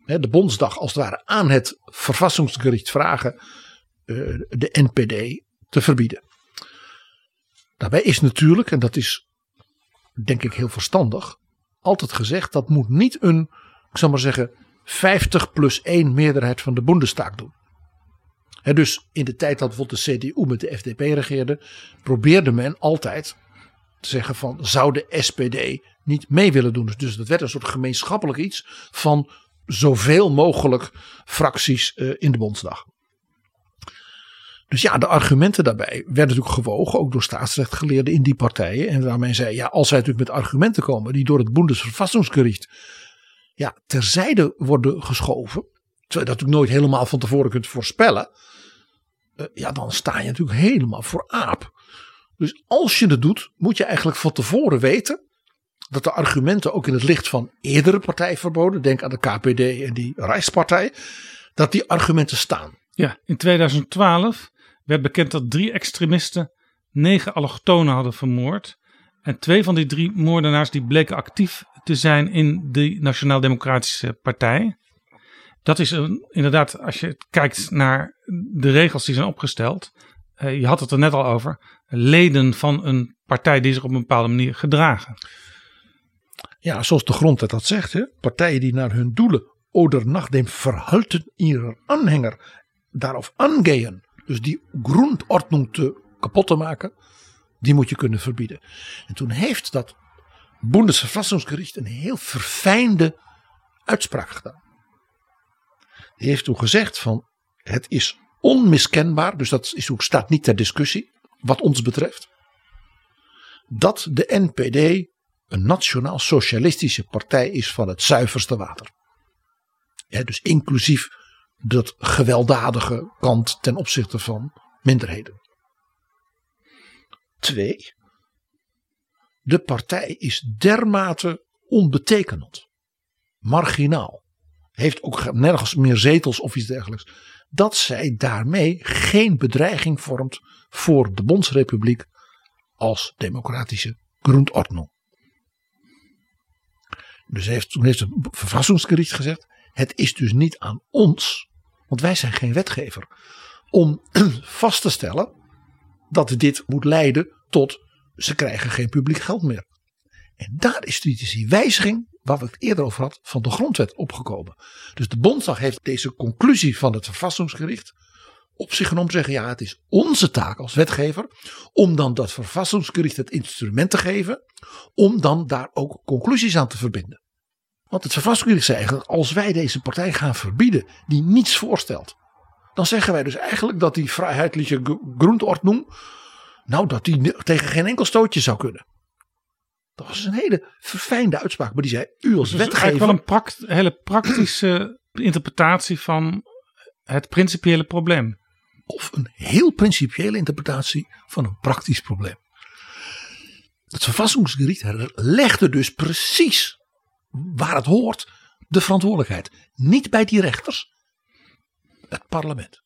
hè, de Bondsdag als het ware aan het verfassingsgericht vragen de NPD te verbieden. Daarbij is natuurlijk, en dat is denk ik heel verstandig, altijd gezegd dat moet niet een, ik zal maar zeggen, 50 plus 1 meerderheid van de Bundestag doen. Dus in de tijd dat bijvoorbeeld de CDU met de FDP regeerde, probeerde men altijd te zeggen van zou de SPD niet mee willen doen. Dus dat werd een soort gemeenschappelijk iets van zoveel mogelijk fracties uh, in de Bondsdag. Dus ja, de argumenten daarbij werden natuurlijk gewogen, ook door staatsrechtgeleerden in die partijen. En waarmee zei, ja, als zij natuurlijk met argumenten komen die door het Bundesverfassungsgericht ja, terzijde worden geschoven, terwijl je dat natuurlijk nooit helemaal van tevoren kunt voorspellen, uh, ja, dan sta je natuurlijk helemaal voor aap. Dus als je het doet, moet je eigenlijk van tevoren weten dat de argumenten ook in het licht van eerdere partijverboden, denk aan de KPD en die Rijkspartij, dat die argumenten staan. Ja, in 2012 werd bekend dat drie extremisten negen allochtonen hadden vermoord. En twee van die drie moordenaars die bleken actief te zijn in de Nationaal Democratische Partij. Dat is inderdaad, als je kijkt naar de regels die zijn opgesteld. Uh, je had het er net al over. Leden van een partij die zich op een bepaalde manier gedragen. Ja, zoals de grondwet dat zegt. Hè? Partijen die naar hun doelen oder nach dem Verhalten ihrer Anhänger daarop aangehen dus die grondordnung te kapot te maken, die moet je kunnen verbieden. En toen heeft dat Bundesverfassungsgericht een heel verfijnde uitspraak gedaan. Die heeft toen gezegd van het is onmiskenbaar, dus dat is ook, staat niet ter discussie wat ons betreft, dat de NPD een nationaal socialistische partij is van het zuiverste water. Ja, dus inclusief dat gewelddadige kant ten opzichte van minderheden. Twee, de partij is dermate onbetekenend, marginaal, heeft ook nergens meer zetels of iets dergelijks, dat zij daarmee geen bedreiging vormt voor de Bondsrepubliek als democratische grondordnung. Dus heeft, toen heeft het verfassingsgericht gezegd, het is dus niet aan ons, want wij zijn geen wetgever, om (clears throat) vast te stellen dat dit moet leiden tot ze krijgen geen publiek geld meer. En daar is dus die wijziging, waar we het eerder over hadden, van de grondwet opgekomen. Dus de Bondsdag heeft deze conclusie van het verfassingsgericht op zich genomen zeggen, ja het is onze taak als wetgever om dan dat verfassingsgericht het instrument te geven om dan daar ook conclusies aan te verbinden. Want het verfassingsgericht zei eigenlijk, als wij deze partij gaan verbieden die niets voorstelt. Dan zeggen wij dus eigenlijk dat die vrijheidliche grondordnung, nou dat die tegen geen enkel stootje zou kunnen. Dat was een hele verfijnde uitspraak. Maar die zei, u als dus wetgever. eigenlijk wel een hele praktische interpretatie van het principiële probleem. Of een heel principiële interpretatie van een praktisch probleem. Het verfassingsgericht legde dus precies waar het hoort, de verantwoordelijkheid. Niet bij die rechters, het parlement.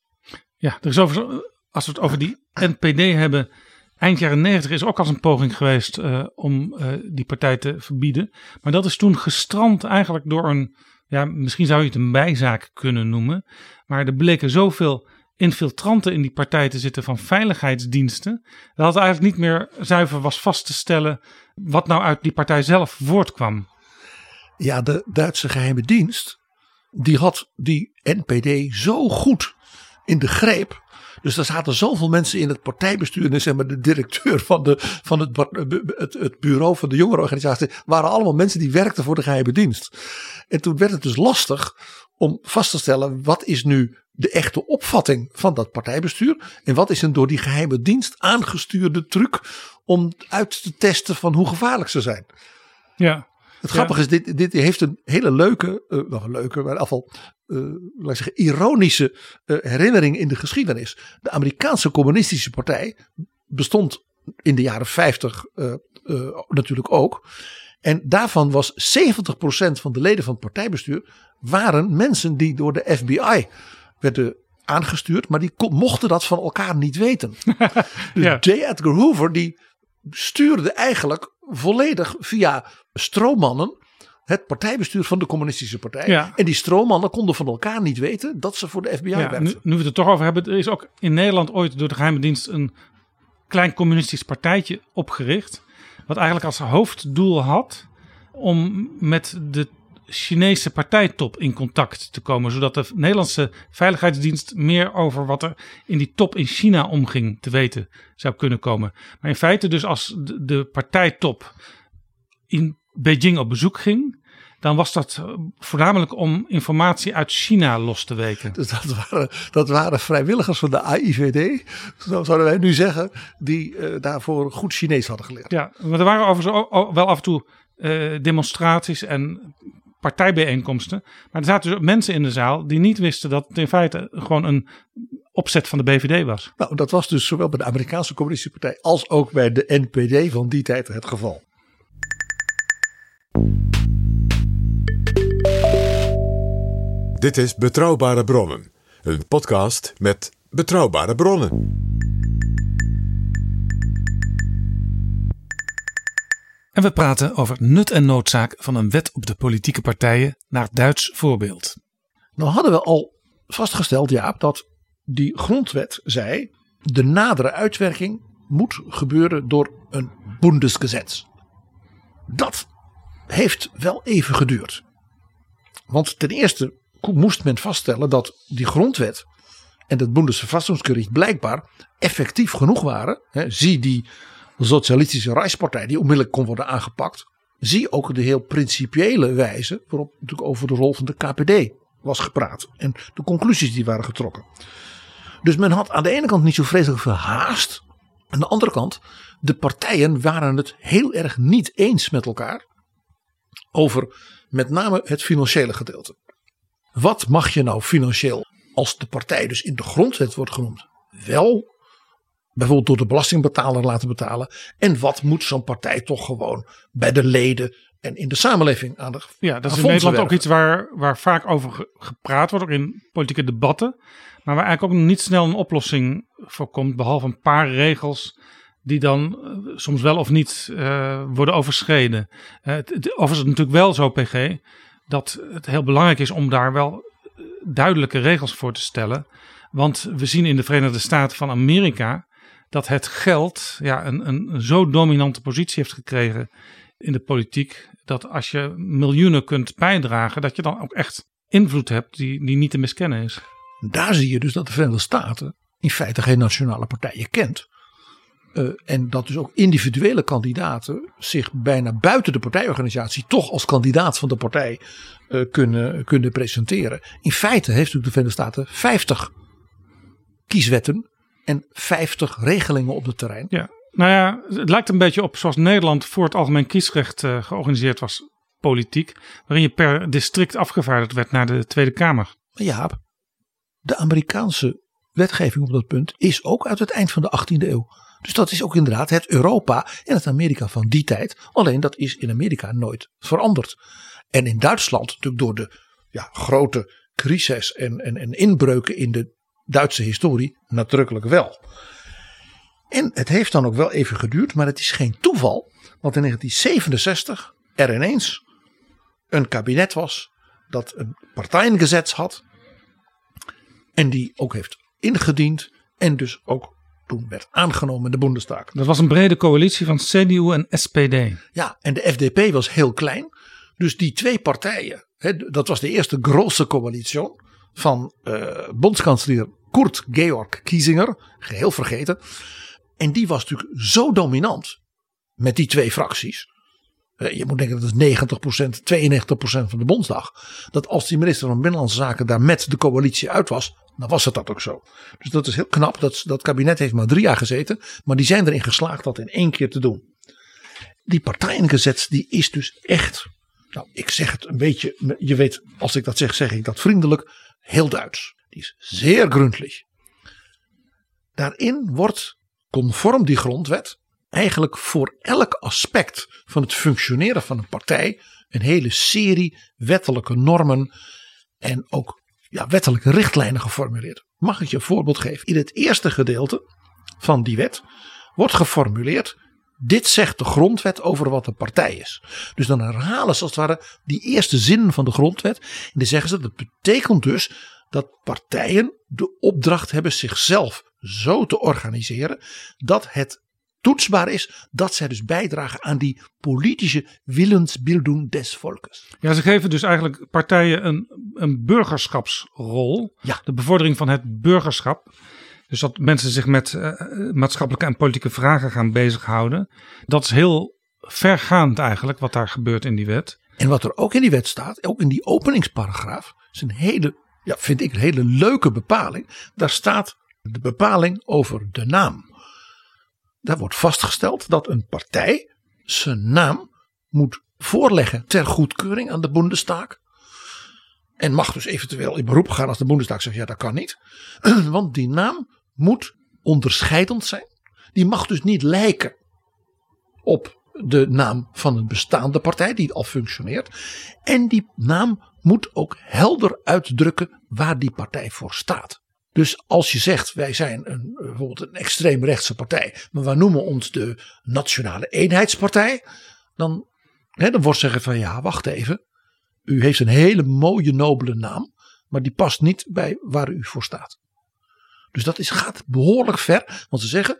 Ja, er is over, als we het over die NPD hebben. Eind jaren 90 is ook als een poging geweest uh, om uh, die partij te verbieden. Maar dat is toen gestrand eigenlijk door een, ja, misschien zou je het een bijzaak kunnen noemen. Maar er bleken zoveel infiltranten in die partij te zitten van veiligheidsdiensten. Dat het eigenlijk niet meer zuiver was vast te stellen wat nou uit die partij zelf voortkwam. Ja, de Duitse geheime dienst, die had die NPD zo goed in de greep, Dus er zaten zoveel mensen in het partijbestuur en zeg maar de directeur van, de, van het, het, het bureau van de jongerenorganisatie waren allemaal mensen die werkten voor de geheime dienst. En toen werd het dus lastig om vast te stellen wat is nu de echte opvatting van dat partijbestuur en wat is een door die geheime dienst aangestuurde truc om uit te testen van hoe gevaarlijk ze zijn. Ja. Het grappige is, dit, dit heeft een hele leuke, uh, nog een leuke, maar in afval, uh, laat ik zeggen, ironische uh, herinnering in de geschiedenis. De Amerikaanse Communistische Partij bestond in de jaren 50 natuurlijk ook. En daarvan was 70% van de leden van het partijbestuur waren mensen die door de FBI werden aangestuurd, maar die mochten dat van elkaar niet weten. (laughs) dus ja. J. Edgar Hoover die stuurde eigenlijk volledig via stroommannen het partijbestuur van de communistische partij. Ja. En die stroommannen konden van elkaar niet weten dat ze voor de FBI ja, werkten. Nu, nu we het er toch over hebben, er is ook in Nederland ooit door de geheime dienst een klein communistisch partijtje opgericht. Wat eigenlijk als hoofddoel had om met de Chinese partijtop in contact te komen. Zodat de Nederlandse veiligheidsdienst meer over wat er in die top in China omging te weten zou kunnen komen. Maar in feite dus als de, partijtop in Beijing op bezoek ging. Dan was dat voornamelijk om informatie uit China los te weken. Dus dat waren, dat waren vrijwilligers van de AIVD, zo zouden wij nu zeggen, die uh, daarvoor goed Chinees hadden geleerd. Ja, maar er waren overigens wel af en toe uh, demonstraties en partijbijeenkomsten. Maar er zaten dus mensen in de zaal die niet wisten dat het in feite gewoon een opzet van de BVD was. Nou, dat was dus zowel bij de Amerikaanse Communistische Partij als ook bij de NPD van die tijd het geval. Dit is Betrouwbare Bronnen, een podcast met betrouwbare bronnen. We praten over nut en noodzaak van een wet op de politieke partijen naar Duits voorbeeld. Nou hadden we al vastgesteld, Jaap, dat die grondwet zei: de nadere uitwerking moet gebeuren door een Bundesgesetz. Dat heeft wel even geduurd. Want ten eerste moest men vaststellen dat die grondwet en het Bundesverfassungsgericht blijkbaar effectief genoeg waren. Zie die socialistische Rijkspartij die onmiddellijk kon worden aangepakt. Zie ook de heel principiële wijze waarop natuurlijk over de rol van de KPD was gepraat. En de conclusies die waren getrokken. Dus men had aan de ene kant niet zo vreselijk veel haast. Aan de andere kant, de partijen waren het heel erg niet eens met elkaar. Over met name het financiële gedeelte. Wat mag je nou financieel, als de partij dus in de grondwet wordt genoemd, wel bijvoorbeeld door de belastingbetaler laten betalen? En wat moet zo'n partij toch gewoon bij de leden en in de samenleving aan de Ja, dat is in Nederland ook iets waar, waar vaak over gepraat wordt, ook in politieke debatten. Maar waar eigenlijk ook niet snel een oplossing voor komt, behalve een paar regels die dan uh, soms wel of niet uh, worden overschreden. Uh, het, het, overigens is het natuurlijk wel zo, PG, dat het heel belangrijk is om daar wel duidelijke regels voor te stellen. Want we zien in de Verenigde Staten van Amerika dat het geld ja, een, een, zo dominante positie heeft gekregen in de politiek. Dat als je miljoenen kunt bijdragen, dat je dan ook echt invloed hebt die, die niet te miskennen is. Daar zie je dus dat de Verenigde Staten in feite geen nationale partijen kent. Uh, en dat dus ook individuele kandidaten zich bijna buiten de partijorganisatie toch als kandidaat van de partij uh, kunnen, kunnen presenteren. In feite heeft natuurlijk de Verenigde Staten 50 kieswetten en 50 regelingen op het terrein. Ja, nou ja, het lijkt een beetje op zoals Nederland voor het algemeen kiesrecht uh, georganiseerd was, politiek, waarin je per district afgevaardigd werd naar de Tweede Kamer. Ja, de Amerikaanse wetgeving op dat punt is ook uit het eind van de 18e eeuw. Dus dat is ook inderdaad het Europa en het Amerika van die tijd. Alleen dat is in Amerika nooit veranderd. En in Duitsland, natuurlijk door de ja, grote crisis en, en, en inbreuken in de Duitse historie, nadrukkelijk wel. En het heeft dan ook wel even geduurd, maar het is geen toeval. Want in 1967 er ineens een kabinet was dat een partijengezet had. En die ook heeft ingediend en dus ook toen werd aangenomen in de Bundestag. Dat was een brede coalitie van CDU en SPD. Ja, en de FDP was heel klein. Dus die twee partijen, hè, dat was de eerste grote coalitie van uh, bondskanselier Kurt Georg Kiesinger, geheel vergeten. En die was natuurlijk zo dominant met die twee fracties. Eh, Je moet denken dat is 90%, 92% van de Bondsdag. Dat als die minister van Binnenlandse Zaken daar met de coalitie uit was, dan was het dat ook zo. Dus dat is heel knap. Dat, dat kabinet heeft maar drie jaar gezeten. Maar die zijn erin geslaagd dat in één keer te doen. Die partijengezet die is dus echt. Nou, ik zeg het een beetje. Je weet, als ik dat zeg, zeg ik dat vriendelijk. Heel Duits. Die is zeer gründlich. Daarin wordt conform die grondwet eigenlijk voor elk aspect van het functioneren van een partij een hele serie wettelijke normen en ook ja, wettelijke richtlijnen geformuleerd. Mag ik je een voorbeeld geven? In het eerste gedeelte van die wet wordt geformuleerd. Dit zegt de grondwet over wat een partij is. Dus dan herhalen ze als het ware die eerste zin van de grondwet. En dan zeggen ze dat betekent dus dat partijen de opdracht hebben zichzelf zo te organiseren dat het toetsbaar is dat zij dus bijdragen aan die politische willensbildung des volkes. Ja, ze geven dus eigenlijk partijen een, een burgerschapsrol. Ja. De bevordering van het burgerschap. Dus dat mensen zich met eh, maatschappelijke en politieke vragen gaan bezighouden. Dat is heel vergaand eigenlijk wat daar gebeurt in die wet. En wat er ook in die wet staat, ook in die openingsparagraaf, is een hele, ja, vind ik een hele leuke bepaling. Daar staat de bepaling over de naam. Daar wordt vastgesteld dat een partij zijn naam moet voorleggen ter goedkeuring aan de Bundestag. En mag dus eventueel in beroep gaan als de Bundestag zegt ja dat kan niet. (clears throat) Want die naam moet onderscheidend zijn. Die mag dus niet lijken op de naam van een bestaande partij die al functioneert. En die naam moet ook helder uitdrukken waar die partij voor staat. Dus als je zegt wij zijn een, bijvoorbeeld een extreemrechtse partij, maar we noemen ons de Nationale Eenheidspartij, dan, hè, dan wordt zeggen van ja wacht even, u heeft een hele mooie nobele naam, maar die past niet bij waar u voor staat. Dus dat is, gaat behoorlijk ver, want ze zeggen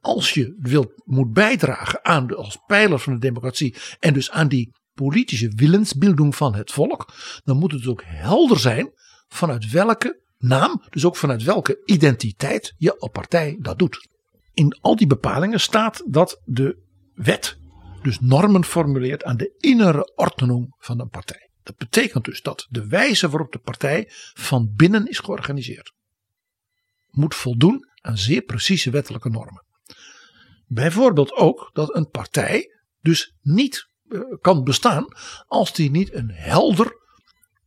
als je wilt, moet bijdragen aan de, als pijler van de democratie en dus aan die politische willensbilding van het volk, dan moet het ook helder zijn vanuit welke naam, dus ook vanuit welke identiteit je partij dat doet. In al die bepalingen staat dat de wet dus normen formuleert aan de innere ordening van een partij. Dat betekent dus dat de wijze waarop de partij van binnen is georganiseerd moet voldoen aan zeer precieze wettelijke normen. Bijvoorbeeld ook dat een partij dus niet kan bestaan als die niet een helder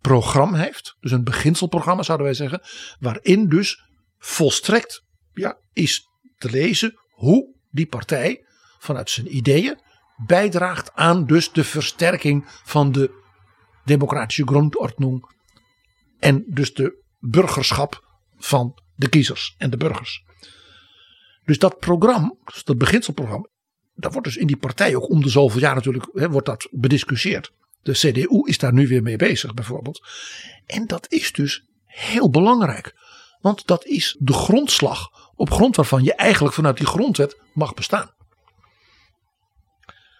programma heeft. Dus een beginselprogramma zouden wij zeggen. Waarin dus volstrekt ja, is te lezen hoe die partij vanuit zijn ideeën bijdraagt aan dus de versterking van de democratische grondordnung. En dus de burgerschap van de kiezers en de burgers. Dus dat programma, dus dat beginselprogramma, dat wordt dus in die partij ook om de zoveel jaar natuurlijk hè, wordt dat bediscussieerd. De CDU is daar nu weer mee bezig bijvoorbeeld. En dat is dus heel belangrijk. Want dat is de grondslag op grond waarvan je eigenlijk vanuit die grondwet mag bestaan.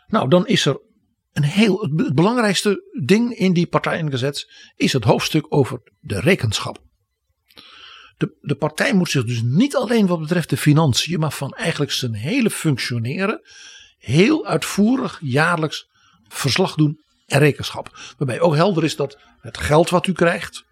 Nou, dan is er een heel, het belangrijkste ding in die partijengezet is het hoofdstuk over de rekenschap. De, de partij moet zich dus niet alleen wat betreft de financiën, maar van eigenlijk zijn hele functioneren heel uitvoerig jaarlijks verslag doen en rekenschap. Waarbij ook helder is dat het geld wat u krijgt,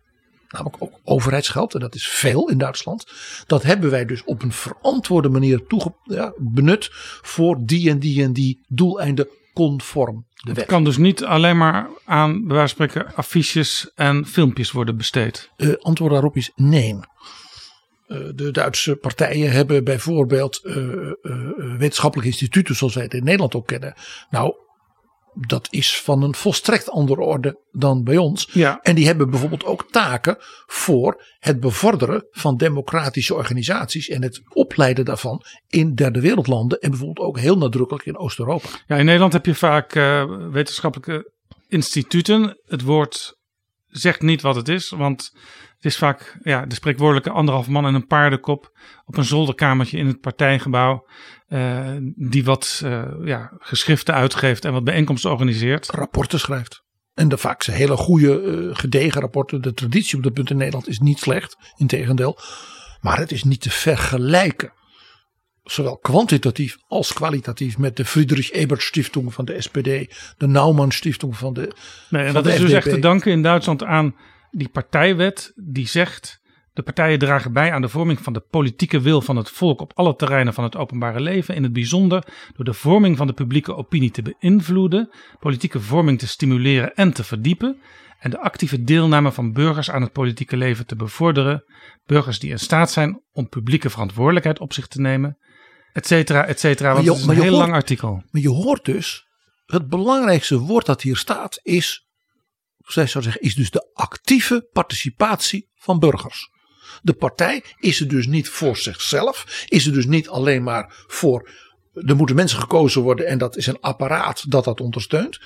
namelijk ook overheidsgeld, en dat is veel in Duitsland, dat hebben wij dus op een verantwoorde manier toege, ja, benut voor die en die en die doeleinden conform de. Het kan dus niet alleen maar aan, bij wijze van spreken, affiches en filmpjes worden besteed. Uh, antwoord daarop is nee. Uh, de Duitse partijen hebben bijvoorbeeld uh, wetenschappelijke instituten zoals wij het in Nederland ook kennen. Nou, dat is van een volstrekt andere orde dan bij ons. Ja. En die hebben bijvoorbeeld ook taken voor het bevorderen van democratische organisaties en het opleiden daarvan in derde wereldlanden en bijvoorbeeld ook heel nadrukkelijk in Oost-Europa. Ja, in Nederland heb je vaak uh, wetenschappelijke instituten. Het woord zegt niet wat het is, want het is vaak ja, de spreekwoordelijke anderhalf man en een paardenkop op een zolderkamertje in het partijgebouw. Uh, die wat uh, ja, geschriften uitgeeft en wat bijeenkomsten organiseert. Rapporten schrijft. En de vaak zijn hele goede uh, gedegen rapporten. De traditie op dat punt in Nederland is niet slecht. Integendeel. Maar het is niet te vergelijken, zowel kwantitatief als kwalitatief, met de Friedrich Ebert Stiftung van de SPD, de Naumann Stiftung van de. Nee, en dat de is dus echt te danken in Duitsland aan die partijwet die zegt de partijen dragen bij aan de vorming van de politieke wil van het volk op alle terreinen van het openbare leven, in het bijzonder door de vorming van de publieke opinie te beïnvloeden, politieke vorming te stimuleren en te verdiepen en de actieve deelname van burgers aan het politieke leven te bevorderen, burgers die in staat zijn om publieke verantwoordelijkheid op zich te nemen, et cetera, et cetera. Want je- het is een heel hoort- lang artikel. Maar je hoort dus, het belangrijkste woord dat hier staat is, zij zou zeggen, is dus de actieve participatie van burgers. De partij is er dus niet voor zichzelf, is er dus niet alleen maar voor, er moeten mensen gekozen worden en dat is een apparaat dat dat ondersteunt.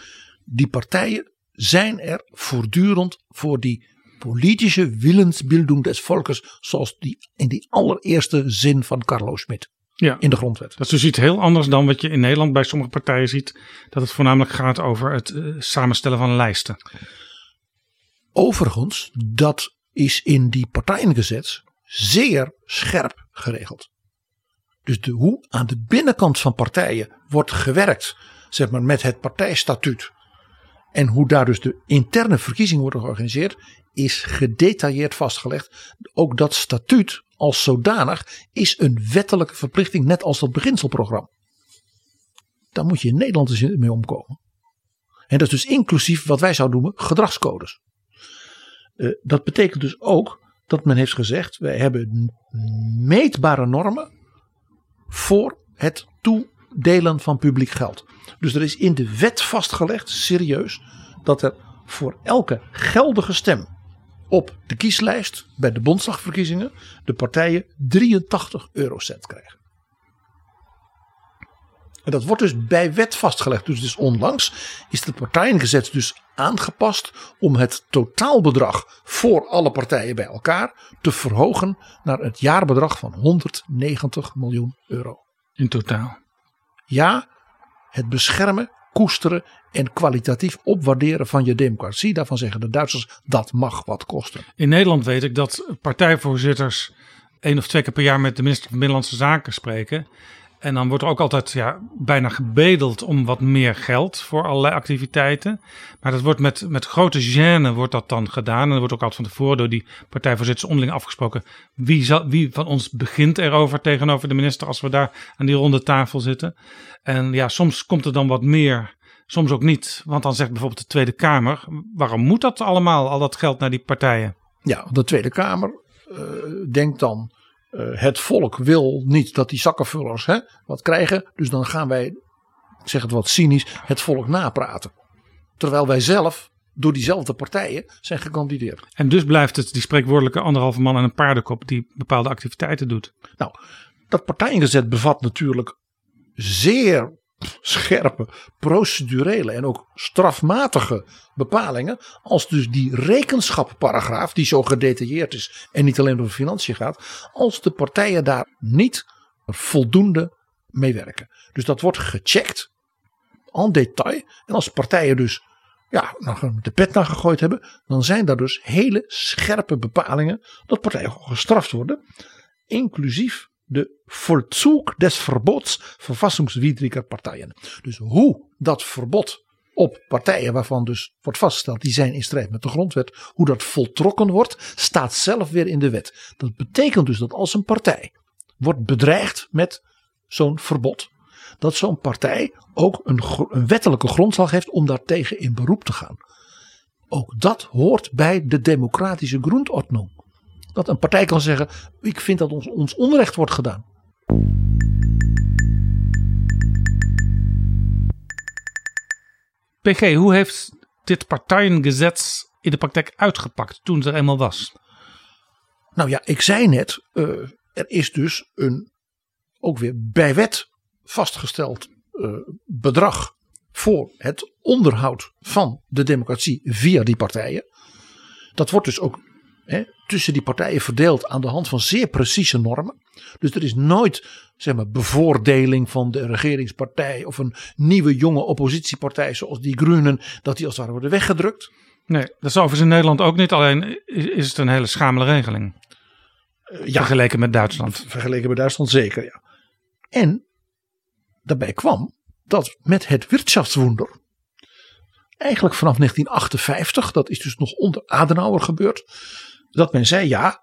Die partijen zijn er voortdurend voor die politische willensbildung des volkes, zoals die in die allereerste zin van Carlo Schmitt Ja. in de grondwet. Dat is dus iets heel anders dan wat je in Nederland bij sommige partijen ziet. Dat het voornamelijk gaat over het eh, samenstellen van lijsten. Overigens, dat is in die partijengezet zeer scherp geregeld. Dus de, hoe aan de binnenkant van partijen wordt gewerkt, zeg maar met het partijstatuut. En hoe daar dus de interne verkiezingen worden georganiseerd, is gedetailleerd vastgelegd. Ook dat statuut als zodanig is een wettelijke verplichting, net als dat beginselprogramma. Daar moet je in Nederland eens mee omkomen. En dat is dus inclusief wat wij zouden noemen gedragscodes. Eh, dat betekent dus ook dat men heeft gezegd: wij hebben meetbare normen voor het toedelen van publiek geld. Dus er is in de wet vastgelegd, serieus, dat er voor elke geldige stem op de kieslijst bij de Bondsdagverkiezingen de partijen 83 eurocent krijgen. En dat wordt dus bij wet vastgelegd. Dus, dus onlangs is het partijengezet dus aangepast om het totaalbedrag voor alle partijen bij elkaar te verhogen naar het jaarbedrag van 190 miljoen euro. In totaal. Ja, het beschermen, koesteren en kwalitatief opwaarderen van je democratie. Daarvan zeggen de Duitsers dat mag wat kosten. In Nederland weet ik dat partijvoorzitters één of twee keer per jaar met de minister van Binnenlandse Zaken spreken. En dan wordt er ook altijd ja, bijna gebedeld om wat meer geld voor allerlei activiteiten. Maar dat wordt met, met grote gêne wordt dat dan gedaan. En er wordt ook altijd van tevoren door die partijvoorzitters onderling afgesproken. Wie, zal, wie van ons begint erover tegenover de minister als we daar aan die ronde tafel zitten. En ja, soms komt er dan wat meer, soms ook niet. Want dan zegt bijvoorbeeld de Tweede Kamer, waarom moet dat allemaal, al dat geld naar die partijen? Ja, de Tweede Kamer eh, denkt dan. Eh, het volk wil niet dat die zakkenvullers hè, wat krijgen. Dus dan gaan wij, ik zeg het wat cynisch, het volk napraten. Terwijl wij zelf door diezelfde partijen zijn gekandideerd. En dus blijft het die spreekwoordelijke anderhalve man en een paardenkop die bepaalde activiteiten doet. Nou, dat partijengezet bevat natuurlijk zeer scherpe procedurele en ook strafmatige bepalingen. Als dus die rekenschapparagraaf, die zo gedetailleerd is en niet alleen over financiën gaat, als de partijen daar niet voldoende mee werken. Dus dat wordt gecheckt en detail. En als partijen dus ja, nou, de pet naar gegooid hebben, dan zijn daar dus hele scherpe bepalingen dat partijen gestraft worden. Inclusief de Vollzug des Verbots verfassungswidriger partijen. Dus hoe dat verbod op partijen waarvan dus wordt vastgesteld die zijn in strijd met de grondwet, hoe dat voltrokken wordt, staat zelf weer in de wet. Dat betekent dus dat als een partij wordt bedreigd met zo'n verbod, dat zo'n partij ook een, een wettelijke grondslag heeft om daartegen in beroep te gaan. Ook dat hoort bij de democratische grondordnung. Dat een partij kan zeggen: Ik vind dat ons, ons onrecht wordt gedaan. PG, hoe heeft dit partijengezet in de praktijk uitgepakt toen het er eenmaal was? Nou ja, ik zei net: uh, er is dus een ook weer bij wet vastgesteld uh, bedrag voor het onderhoud van de democratie via die partijen. Dat wordt dus ook hè, tussen die partijen verdeeld aan de hand van zeer precieze normen. Dus er is nooit zeg maar, bevoordeling van de regeringspartij of een nieuwe jonge oppositiepartij zoals die Groenen, dat die als het ware worden weggedrukt. Nee, dat is overigens in Nederland ook niet, alleen is het een hele schamele regeling. ja. Vergeleken met Duitsland. Vergeleken met Duitsland zeker, ja. En daarbij kwam dat met het Wirtschaftswunder, eigenlijk vanaf 1958, dat is dus nog onder Adenauer gebeurd, dat men zei ja,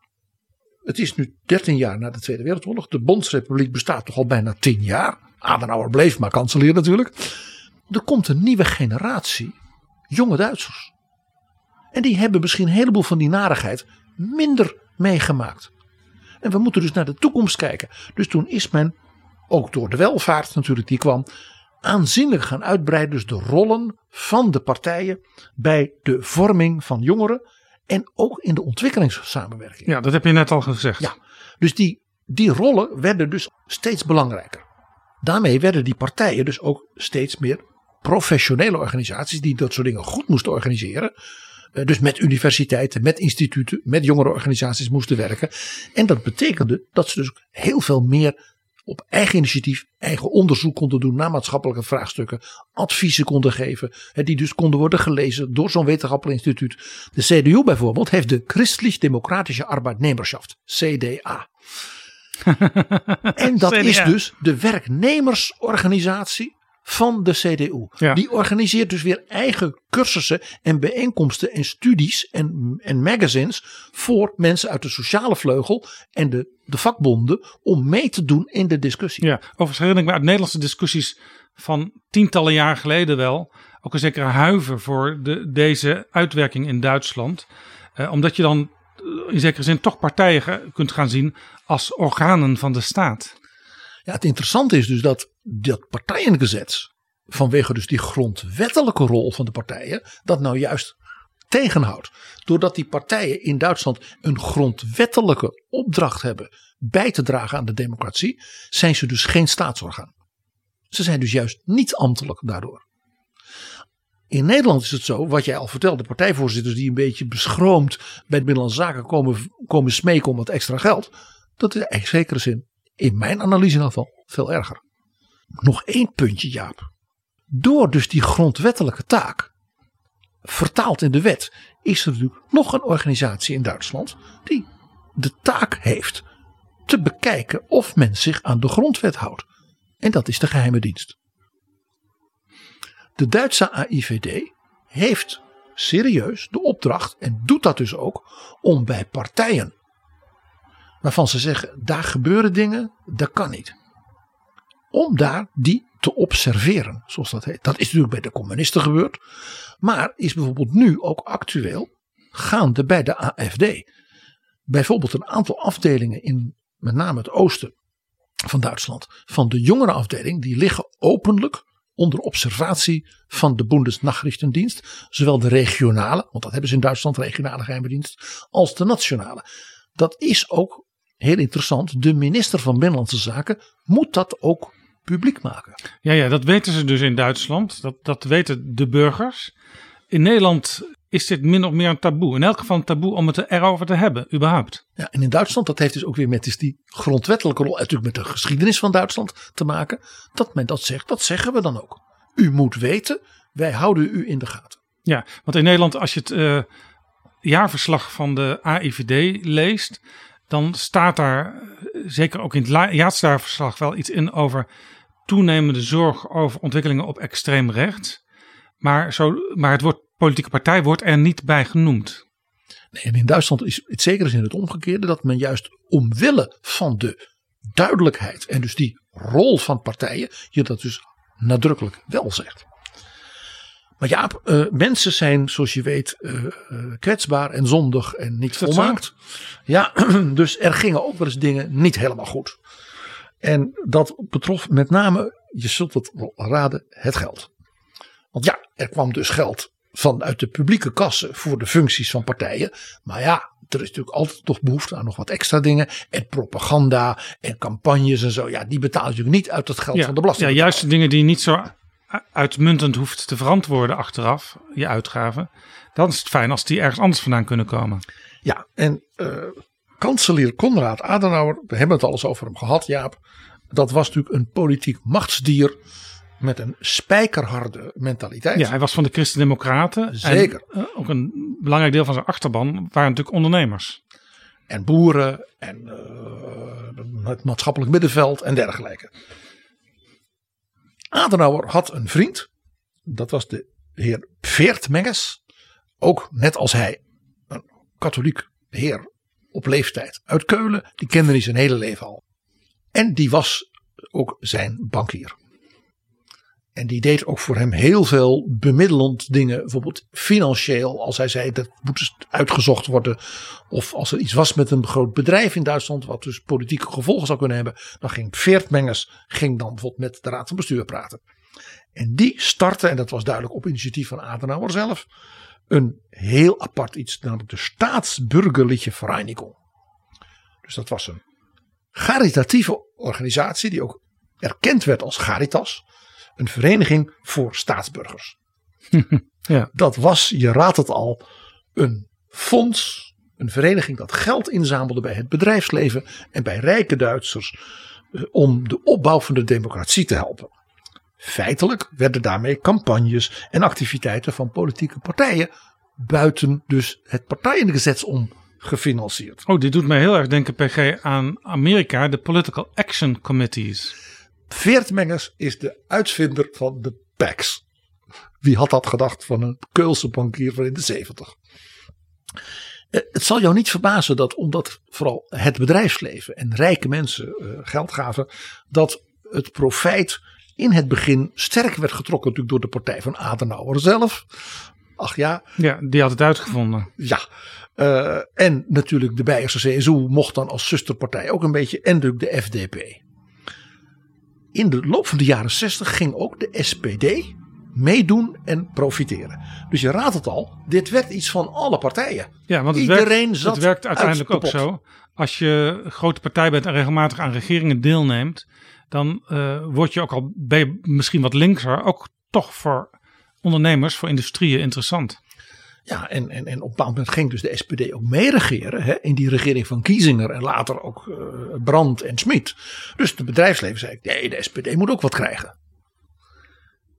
het is nu 13 jaar na de Tweede Wereldoorlog, de Bondsrepubliek bestaat toch al bijna 10 jaar. Adenauer bleef maar kanselier natuurlijk. Er komt een nieuwe generatie jonge Duitsers. En die hebben misschien een heleboel van die narigheid minder meegemaakt. En we moeten dus naar de toekomst kijken. Dus toen is men, ook door de welvaart natuurlijk die kwam, aanzienlijk gaan uitbreiden. Dus de rollen van de partijen bij de vorming van jongeren. En ook in de ontwikkelingssamenwerking. Ja, dat heb je net al gezegd. Ja, dus die, die rollen werden dus steeds belangrijker. Daarmee werden die partijen dus ook steeds meer professionele organisaties die dat soort dingen goed moesten organiseren. Eh, dus met universiteiten, met instituten, met jongerenorganisaties moesten werken. En dat betekende dat ze dus heel veel meer op eigen initiatief, eigen onderzoek konden doen naar maatschappelijke vraagstukken, adviezen konden geven, die dus konden worden gelezen door zo'n wetenschappelijk instituut. De CDU bijvoorbeeld heeft de Christlich-Democratische Arbeitnemerschaft, CDA. (laughs) en dat is dus de werknemersorganisatie van de CDU. Ja. Die organiseert dus weer eigen cursussen en bijeenkomsten en studies en, en magazines voor mensen uit de sociale vleugel en de, de vakbonden om mee te doen in de discussie. Ja, overigens herinner ik me uit Nederlandse discussies van tientallen jaar geleden wel. Ook een zekere huiver voor de, deze uitwerking in Duitsland. Eh, omdat je dan eh, in zekere zin toch partijen kunt gaan zien als organen van de staat. Ja, het interessante is dus dat dat partijengezet, vanwege dus die grondwettelijke rol van de partijen, dat nou juist tegenhoudt. Doordat die partijen in Duitsland een grondwettelijke opdracht hebben bij te dragen aan de democratie, zijn ze dus geen staatsorgaan. Ze zijn dus juist niet ambtelijk daardoor. In Nederland is het zo, wat jij al vertelde, partijvoorzitters die een beetje beschroomd bij de Binnenlandse Zaken komen, komen smeken om wat extra geld. Dat is in zekere zin, in mijn analyse in ieder geval, veel erger. Nog één puntje, Jaap. Door dus die grondwettelijke taak, vertaald in de wet, is er natuurlijk nog een organisatie in Duitsland die de taak heeft te bekijken of men zich aan de grondwet houdt. En dat is de geheime dienst. De Duitse AIVD heeft serieus de opdracht, en doet dat dus ook, om bij partijen waarvan ze zeggen, daar gebeuren dingen, dat kan niet. Om daar die te observeren, zoals dat heet. Dat is natuurlijk bij de communisten gebeurd, maar is bijvoorbeeld nu ook actueel gaande bij de AFD. Bijvoorbeeld een aantal afdelingen in met name het oosten van Duitsland, van de jongerenafdeling, die liggen openlijk onder observatie van de Bundesnachrichtendienst, zowel de regionale, want dat hebben ze in Duitsland, regionale geheime dienst, als de nationale. Dat is ook heel interessant. De minister van Binnenlandse Zaken moet dat ook publiek maken. Ja, ja, dat weten ze dus in Duitsland. Dat, dat weten de burgers. In Nederland is dit min of meer een taboe. In elk geval een taboe om het erover te hebben, überhaupt. Ja, en in Duitsland, dat heeft dus ook weer met dus die grondwettelijke rol, natuurlijk met de geschiedenis van Duitsland te maken, dat men dat zegt, dat zeggen we dan ook. U moet weten, wij houden u in de gaten. Ja, want in Nederland, als je het eh, jaarverslag van de AIVD leest, dan staat daar, eh, zeker ook in het la- jaarverslag, wel iets in over toenemende zorg over ontwikkelingen op extreem rechts. Maar, zo, maar het woord politieke partij wordt er niet bij genoemd. Nee, en in Duitsland is het zeker in het omgekeerde dat men juist omwille van de duidelijkheid en dus die rol van partijen je dat dus nadrukkelijk wel zegt. Maar ja, eh, mensen zijn zoals je weet eh, eh, kwetsbaar en zondig en niet volmaakt. Ja, (clears throat) dus er gingen ook wel eens dingen niet helemaal goed. En dat betrof met name, je zult het wel raden, het geld. Want ja, er kwam dus geld vanuit de publieke kassen voor de functies van partijen. Maar ja, er is natuurlijk altijd nog behoefte aan nog wat extra dingen. En propaganda en campagnes en zo. Ja, die betaal je natuurlijk niet uit het geld Ja, van de belasting. ja, juist de dingen die niet zo uitmuntend hoeft te verantwoorden achteraf, je uitgaven. Dan is het fijn als die ergens anders vandaan kunnen komen. Ja, en eh, kanselier Konrad Adenauer, we hebben het al eens over hem gehad, Jaap. Dat was natuurlijk een politiek machtsdier met een spijkerharde mentaliteit. Ja, hij was van de Christen-Democraten. Zeker. En, eh, ook een belangrijk deel van zijn achterban waren natuurlijk ondernemers. en boeren en uh, het maatschappelijk middenveld en dergelijke. Adenauer had een vriend, dat was de heer Veertmenges, ook net als hij een katholiek heer op leeftijd uit Keulen, die kende hij zijn hele leven al. En die was ook zijn bankier. En die deed ook voor hem heel veel bemiddelend dingen. Bijvoorbeeld financieel. Als hij zei dat moet uitgezocht worden. Of als er iets was met een groot bedrijf in Duitsland. Wat dus politieke gevolgen zou kunnen hebben. Dan ging Veertmengers ging dan bijvoorbeeld met de raad van bestuur praten. En die startte, en dat was duidelijk op initiatief van Adenauer zelf. Een heel apart iets. Namelijk de Staatsburgerliche Vereinigung. Dus dat was een caritatieve organisatie. Die ook erkend werd als Caritas een vereniging voor staatsburgers. (laughs) ja. Dat was, je raadt het al, een fonds, een vereniging dat geld inzamelde bij het bedrijfsleven en bij rijke Duitsers eh, om de opbouw van de democratie te helpen. Feitelijk werden daarmee campagnes en activiteiten van politieke partijen buiten dus het partijengezetz om gefinancierd. Oh, dit doet mij heel erg denken, PG, aan Amerika, de Political Action Committees. Veertmengers is de uitvinder van de PACs. Wie had dat gedacht van een Keulse bankier van in de 70? Eh, het zal jou niet verbazen dat omdat vooral het bedrijfsleven en rijke mensen eh, geld gaven, dat het profijt in het begin sterk werd getrokken natuurlijk door de partij van Adenauer zelf. Ach ja. Ja, die had het uitgevonden. Ja. Uh, en natuurlijk de Beierse CSU mocht dan als zusterpartij ook een beetje. En natuurlijk de FDP in de loop van de jaren 60 ging ook de SPD meedoen en profiteren. Dus je raadt het al, dit werd iets van alle partijen. Ja, want het Iedereen werkt, zat het werkt uiteindelijk ook zo. Als je grote partij bent en regelmatig aan regeringen deelneemt, dan uh, word je ook al ben je misschien wat linkser, ook toch voor ondernemers, voor industrieën interessant. Ja, en, en, en op een bepaald moment ging dus de SPD ook meeregeren. In die regering van Kiezinger en later ook uh, Brandt en Smit. Dus het bedrijfsleven zei: nee, de SPD moet ook wat krijgen.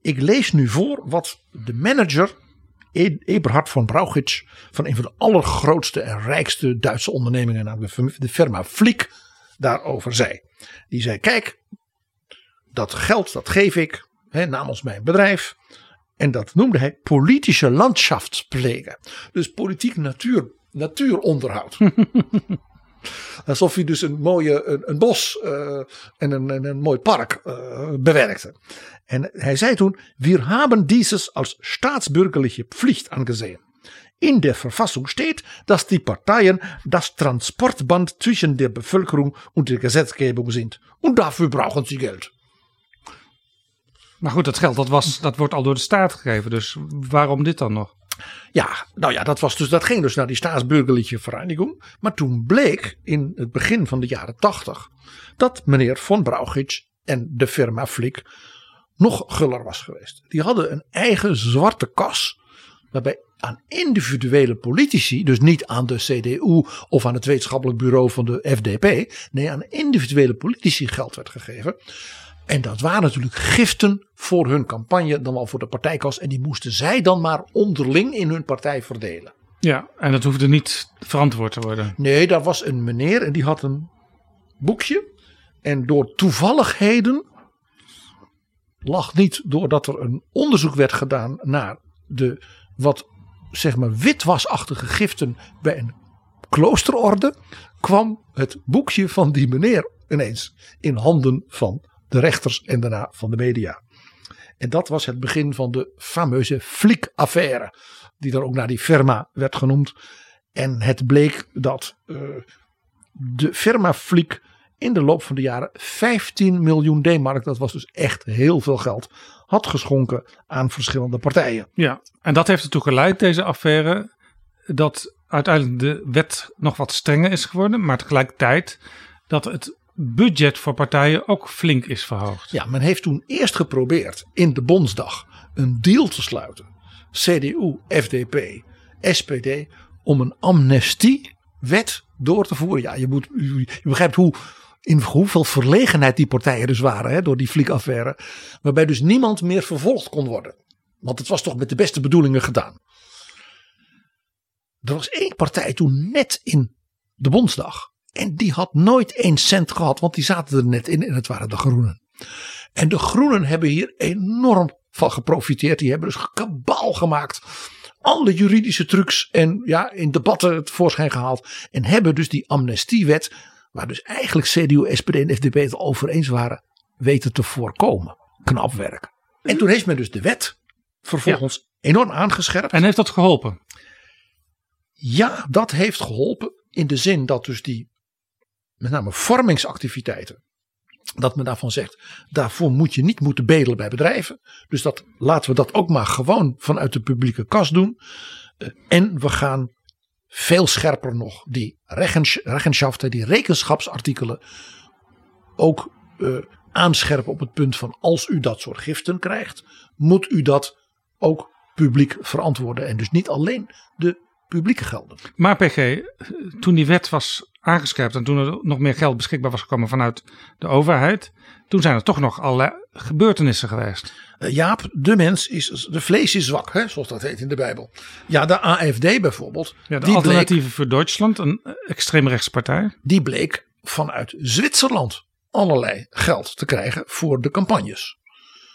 Ik lees nu voor wat de manager e-, Eberhard von Brauchitsch van een van de allergrootste en rijkste Duitse ondernemingen, namelijk de firma Flick, daarover zei. Die zei: Kijk, dat geld dat geef ik hè, namens mijn bedrijf. En dat noemde hij politische landschaftspflege. Dus politiek natuur, natuuronderhoud. (laughs) Alsof hij dus een mooie een, een bos uh, en een, een, een, mooi park uh, bewerkte. En hij zei toen: Wir haben dieses als staatsbürgerliche Pflicht angesehen. In der Verfassung steht, dass die Parteien das Transportband zwischen der Bevölkerung und der Gesetzgebung sind. Und dafür brauchen sie Geld. Maar goed, dat geld dat, was, dat wordt al door de staat gegeven. Dus waarom dit dan nog? Ja, nou ja, dat, was dus, dat ging dus naar die staatsburgerlijke vereniging. Maar toen bleek in het begin van de jaren tachtig dat meneer von Brauchitsch en de firma Flick nog guller was geweest. Die hadden een eigen zwarte kas. Waarbij aan individuele politici, dus niet aan de CDU of aan het wetenschappelijk bureau van de FDP. Nee, aan individuele politici geld werd gegeven. En dat waren natuurlijk giften voor hun campagne, dan wel voor de partijkas. En die moesten zij dan maar onderling in hun partij verdelen. Ja, en dat hoefde niet verantwoord te worden. Nee, daar was een meneer en die had een boekje. En door toevalligheden lag niet doordat er een onderzoek werd gedaan naar de wat zeg maar witwasachtige giften bij een kloosterorde, kwam het boekje van die meneer ineens in handen van de rechters en daarna van de media. En dat was het begin van de fameuze Flick-affaire, die dan ook naar die firma werd genoemd. En het bleek dat uh, de firma Flick in de loop van de jaren 15 miljoen D-mark, dat was dus echt heel veel geld, had geschonken aan verschillende partijen. Ja, en dat heeft ertoe geleid, deze affaire, dat uiteindelijk de wet nog wat strenger is geworden, maar tegelijkertijd dat het budget voor partijen ook flink is verhoogd. Ja, men heeft toen eerst geprobeerd in de Bondsdag een deal te sluiten. CDU, FDP, SPD om een amnestiewet door te voeren. Ja, je, moet, je begrijpt hoe, in hoeveel verlegenheid die partijen dus waren hè, door die fliekaffaire. Waarbij dus niemand meer vervolgd kon worden. Want het was toch met de beste bedoelingen gedaan. Er was één partij toen net in de Bondsdag. En die had nooit één cent gehad, want die zaten er net in en het waren de Groenen. En de Groenen hebben hier enorm van geprofiteerd. Die hebben dus kabaal gemaakt. Alle juridische trucs en ja, in debatten het voorschijn gehaald. En hebben dus die amnestiewet, waar dus eigenlijk CDU, SPD en FDP het over eens waren, weten te voorkomen. Knap werk. En toen heeft men dus de wet vervolgens enorm aangescherpt. En heeft dat geholpen? Ja, dat heeft geholpen in de zin dat dus die met name vormingsactiviteiten, dat men daarvan zegt, daarvoor moet je niet moeten bedelen bij bedrijven. Dus dat, laten we dat ook maar gewoon vanuit de publieke kas doen. Eh, en we gaan veel scherper nog die regenschaften, die rekenschapsartikelen ook uh, aanscherpen op het punt van als u dat soort giften krijgt, moet u dat ook publiek verantwoorden. En dus niet alleen de publieke gelden. Maar PG, toen die wet was aangescherpt en toen er nog meer geld beschikbaar was gekomen vanuit de overheid, toen zijn er toch nog allerlei gebeurtenissen geweest. Uh, Jaap, de mens is, de vlees is zwak, hè, zoals dat heet in de Bijbel. Ja, de AFD bijvoorbeeld. Ja, de die Alternatieven voor Duitsland, een extreemrechtse partij. Die bleek vanuit Zwitserland allerlei geld te krijgen voor de campagnes.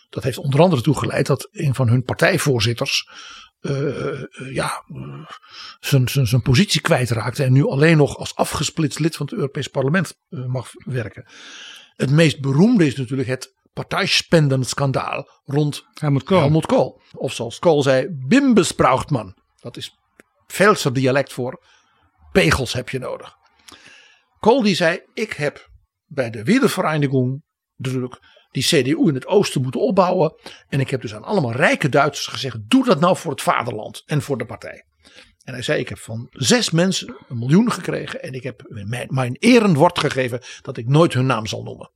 Dat heeft onder andere toegeleid dat een van hun partijvoorzitters uh, ja, zijn, zijn, zijn positie kwijtraakte en nu alleen nog als afgesplitst lid van het Europees Parlement uh, mag werken. Het meest beroemde is natuurlijk het partijspendenschandaal rond Helmut Kool. Helmut Kool. Of zoals Kool zei, Bimbes braucht man. Dat is Velser dialect voor pegels heb je nodig. Kool die zei, ik heb bij de Wiedervereinigung natuurlijk die CDU in het oosten moeten opbouwen. En ik heb dus aan allemaal rijke Duitsers gezegd: doe dat nou voor het vaderland en voor de partij. En hij zei: Ik heb van zes mensen een miljoen gekregen. En ik heb mijn, mijn erenwoord gegeven dat ik nooit hun naam zal noemen.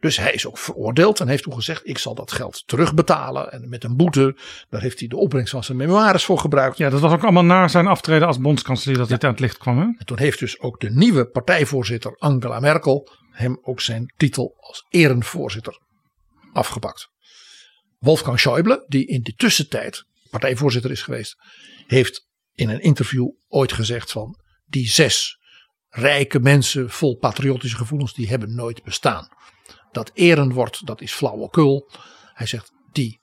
Dus hij is ook veroordeeld en heeft toen gezegd: Ik zal dat geld terugbetalen. En met een boete, daar heeft hij de opbrengst van zijn memoires voor gebruikt. Ja, dat was ook allemaal na zijn aftreden als bondskanselier dat dit aan het licht kwam. Hè? En toen heeft dus ook de nieuwe partijvoorzitter Angela Merkel hem ook zijn titel als erenvoorzitter afgepakt. Wolfgang Schäuble, die in de tussentijd partijvoorzitter is geweest, heeft in een interview ooit gezegd van die zes rijke mensen vol patriotische gevoelens, die hebben nooit bestaan. Dat erenwoord, dat is flauwekul. Hij zegt, die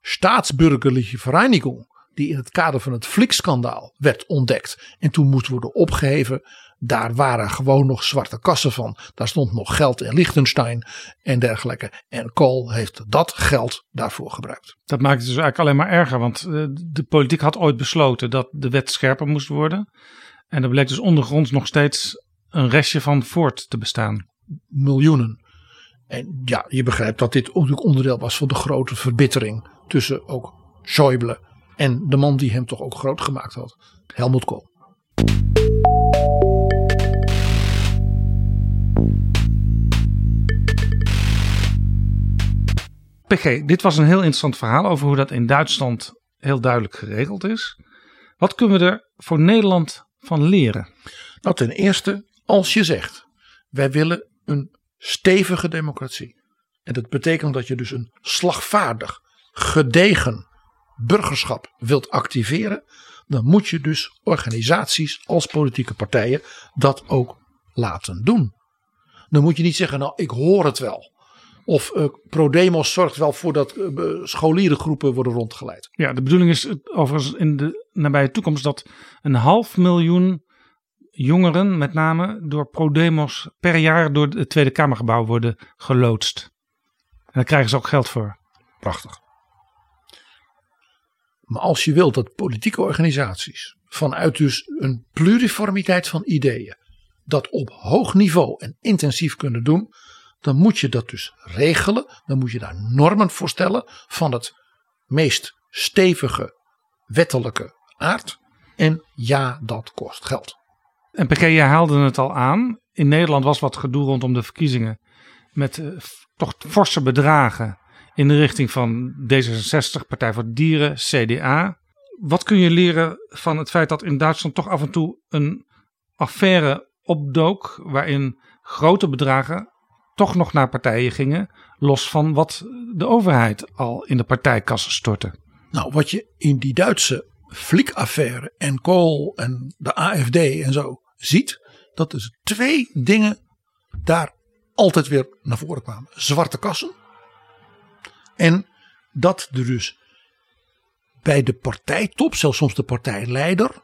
staatsburgerlijke vereniging die in het kader van het Flik-schandaal werd ontdekt en toen moest worden opgeheven, daar waren gewoon nog zwarte kassen van. Daar stond nog geld in Liechtenstein en dergelijke. En Kool heeft dat geld daarvoor gebruikt. Dat maakt het dus eigenlijk alleen maar erger, want eh, de politiek had ooit besloten dat de wet scherper moest worden. En er bleek dus ondergronds nog steeds een restje van voort te bestaan. Miljoenen. En ja, je begrijpt dat dit ook onderdeel was van de grote verbittering tussen ook Schäuble en de man die hem toch ook groot gemaakt had, Helmut Kool. PG, dit was een heel interessant verhaal over hoe dat in Duitsland heel duidelijk geregeld is. Wat kunnen we er voor Nederland van leren? Nou, ten eerste, als je zegt, wij willen een stevige democratie. En dat betekent dat je dus een slagvaardig, gedegen burgerschap wilt activeren. Dan moet je dus organisaties als politieke partijen dat ook laten doen. Dan moet je niet zeggen, nou ik hoor het wel. Of uh, ProDemos zorgt wel voor dat uh, scholierengroepen worden rondgeleid. Ja, de bedoeling is overigens in de nabije toekomst dat een half miljoen jongeren, met name door ProDemos, per jaar door het Tweede Kamergebouw worden geloodst. En daar krijgen ze ook geld voor. Prachtig. Maar als je wilt dat politieke organisaties vanuit dus een pluriformiteit van ideeën dat op hoog niveau en intensief kunnen doen, dan moet je dat dus regelen. Dan moet je daar normen voor stellen van het meest stevige wettelijke aard. En ja, dat kost geld. En PG, je haalde het al aan. In Nederland was wat gedoe rondom de verkiezingen. Met uh, toch forse bedragen in de richting van D66, Partij voor Dieren, CDA. Wat kun je leren van het feit dat in Duitsland toch af en toe een affaire opdook. waarin grote bedragen toch nog naar partijen gingen, los van wat de overheid al in de partijkassen stortte. Nou, wat je in die Duitse flikaffaire en Kool en de AFD en zo ziet, dat dus twee dingen daar altijd weer naar voren kwamen. Zwarte kassen. En dat er dus bij de partijtop, zelfs soms de partijleider,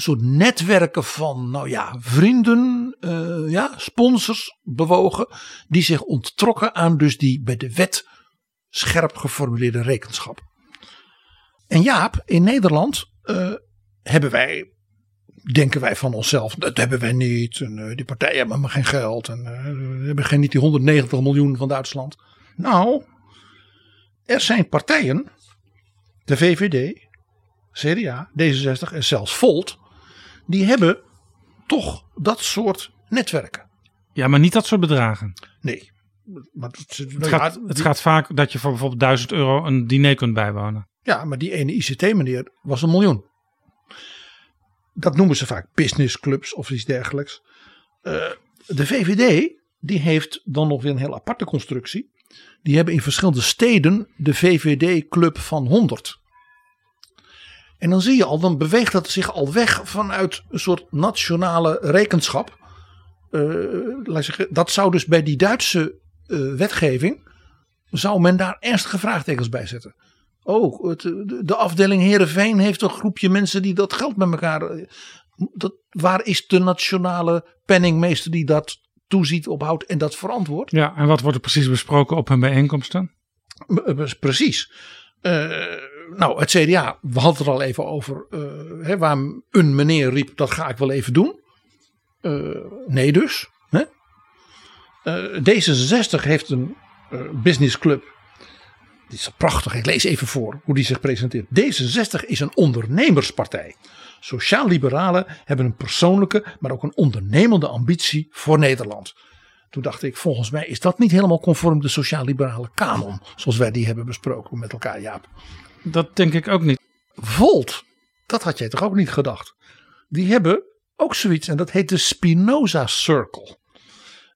soort netwerken van, nou ja, vrienden, eh, ja, sponsors bewogen, die zich onttrokken aan dus die bij de wet scherp geformuleerde rekenschap. En Jaap, in Nederland eh, hebben wij, denken wij van onszelf, dat hebben wij niet. En, eh, die partijen hebben maar geen geld. En we hebben geen, niet die 190 miljoen van Duitsland. Nou, er zijn partijen, de VVD, CDA, D66 en zelfs Volt, die hebben toch dat soort netwerken. Ja, maar niet dat soort bedragen. Nee. Maar het, Het, gaat, het gaat vaak dat je voor bijvoorbeeld 1000 euro een diner kunt bijwonen. Ja, maar die ene ICT-meneer was een miljoen. Dat noemen ze vaak businessclubs of iets dergelijks. Eh, de VVD, die heeft dan nog weer een heel aparte constructie. Die hebben in verschillende steden de VVD-club van 100. En dan zie je al, dan beweegt dat zich al weg vanuit een soort nationale rekenschap. Eh, dat zou dus bij die Duitse eh, wetgeving, zou men daar ernstige vraagtekens bij zetten. Oh, het, de, de afdeling Heerenveen heeft een groepje mensen die dat geld met elkaar. eh, Dat, waar is de nationale penningmeester die dat toeziet, ophoudt en dat verantwoordt? Ja, en wat wordt er precies besproken op hun bijeenkomsten? Eh, Precies. Eh, nou, het CDA, we hadden het er al even over. hè, waar een meneer riep: dat ga ik wel even doen. Nee, dus. Hè? Eh, D66 heeft een businessclub. Dit is prachtig. Ik lees even voor hoe die zich presenteert. D66 is een ondernemerspartij. Sociaal-liberalen hebben een persoonlijke, maar ook een ondernemende ambitie voor Nederland. Toen dacht ik, volgens mij is dat niet helemaal conform de sociaal-liberale kanon. Zoals wij die hebben besproken met elkaar, Jaap. Dat denk ik ook niet. Volt, dat had jij toch ook niet gedacht? Die hebben ook zoiets en dat heet de Spinoza Circle.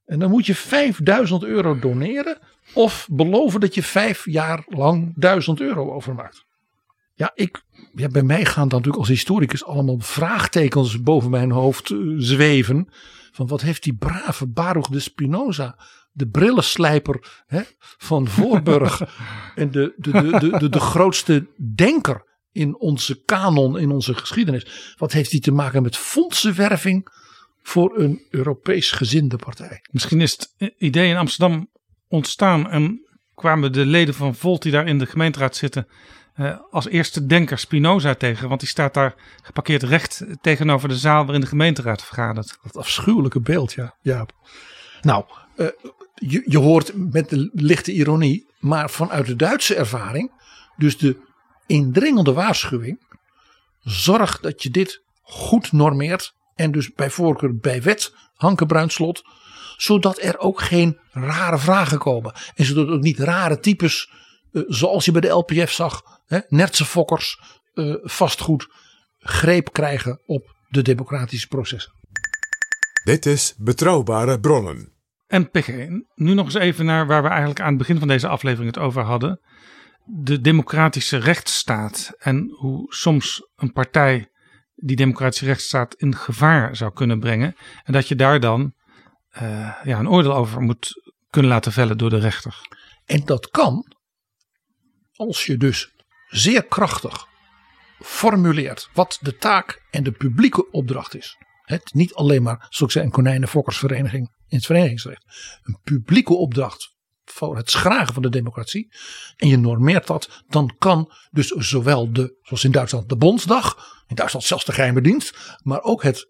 En dan moet je 5000 euro doneren of beloven dat je vijf jaar lang 1000 euro overmaakt. Ja, ik, ja, bij mij gaan dan natuurlijk als historicus allemaal vraagtekens boven mijn hoofd eh, zweven. Van wat heeft die brave Baruch de Spinoza, de brillenslijper hè, van Voorburg (laughs) en de, de, de, de, de, de grootste denker in onze kanon, in onze geschiedenis. Wat heeft die te maken met fondsenwerving voor een Europees gezinde partij? Misschien is het idee in Amsterdam ontstaan en kwamen de leden van Volt die daar in de gemeenteraad zitten eh, als eerste denker Spinoza tegen. Want die staat daar geparkeerd recht tegenover de zaal waarin de gemeenteraad vergadert. Dat afschuwelijke beeld, ja. ja. Nou, eh, je, je hoort met de lichte ironie, maar vanuit de Duitse ervaring, dus de indringende waarschuwing, zorg dat je dit goed normeert en dus bij voorkeur bij wet, Hanke Bruinslot, zodat er ook geen rare vragen komen. En zodat ook niet rare types, eh, zoals je bij de LPF zag, hè, nertse fokkers, eh, vastgoed, greep krijgen op de democratische processen. Dit is Betrouwbare Bronnen. En PG, nu nog eens even naar waar we eigenlijk aan het begin van deze aflevering het over hadden. De democratische rechtsstaat en hoe soms een partij die democratische rechtsstaat in gevaar zou kunnen brengen. En dat je daar dan eh, ja, een oordeel over moet kunnen laten vellen door de rechter. En dat kan als je dus zeer krachtig formuleert wat de taak en de publieke opdracht is. Het niet alleen maar, zoals ik een konijnenfokkersvereniging in het verenigingsrecht. Een publieke opdracht voor het schragen van de democratie. En je normeert dat, dan kan dus zowel de, zoals in Duitsland, de Bondsdag, in Duitsland zelfs de geheime dienst, maar ook het,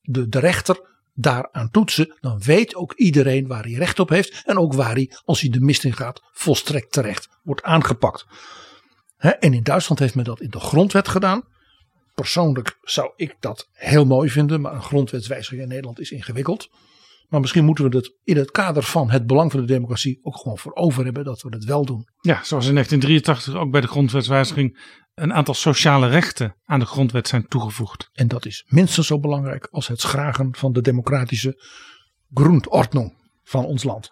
de, de rechter daaraan toetsen. Dan weet ook iedereen waar hij recht op heeft. En ook waar hij, als hij de mist in gaat, volstrekt terecht wordt aangepakt. En in Duitsland heeft men dat in de grondwet gedaan. Persoonlijk zou ik dat heel mooi vinden, maar een grondwetswijziging in Nederland is ingewikkeld. Maar misschien moeten we het in het kader van het belang van de democratie ook gewoon voor over hebben dat we het wel doen. Ja, zoals in 1983 ook bij de grondwetswijziging een aantal sociale rechten aan de grondwet zijn toegevoegd. En dat is minstens zo belangrijk als het schragen van de democratische grondordnung van ons land.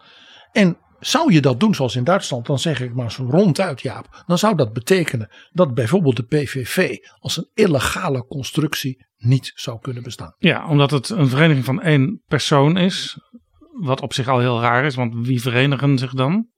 En zou je dat doen zoals in Duitsland, dan zeg ik maar zo ronduit Jaap. Dan zou dat betekenen dat bijvoorbeeld de PVV als een illegale constructie niet zou kunnen bestaan. Ja, omdat het een vereniging van één persoon is. Wat op zich al heel raar is, want wie verenigen zich dan?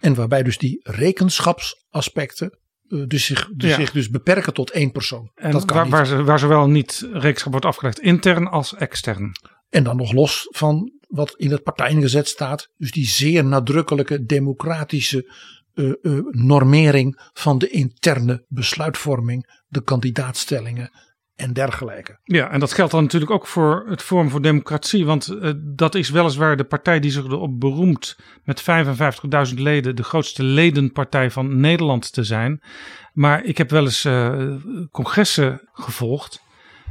En waarbij dus die rekenschapsaspecten dus zich, dus Ja. zich dus beperken tot één persoon. En dat kan waar, niet. waar, ze- waar zowel niet rekenschap wordt afgelegd intern als extern. En dan nog los van wat in het partijgezet staat. Dus die zeer nadrukkelijke democratische eh, eh, normering van de interne besluitvorming, de kandidaatstellingen en dergelijke. Ja, en dat geldt dan natuurlijk ook voor het Forum voor Democratie. Want eh, dat is weliswaar de partij die zich erop beroemt met 55.000 leden de grootste ledenpartij van Nederland te zijn. Maar ik heb wel eens eh, congressen gevolgd.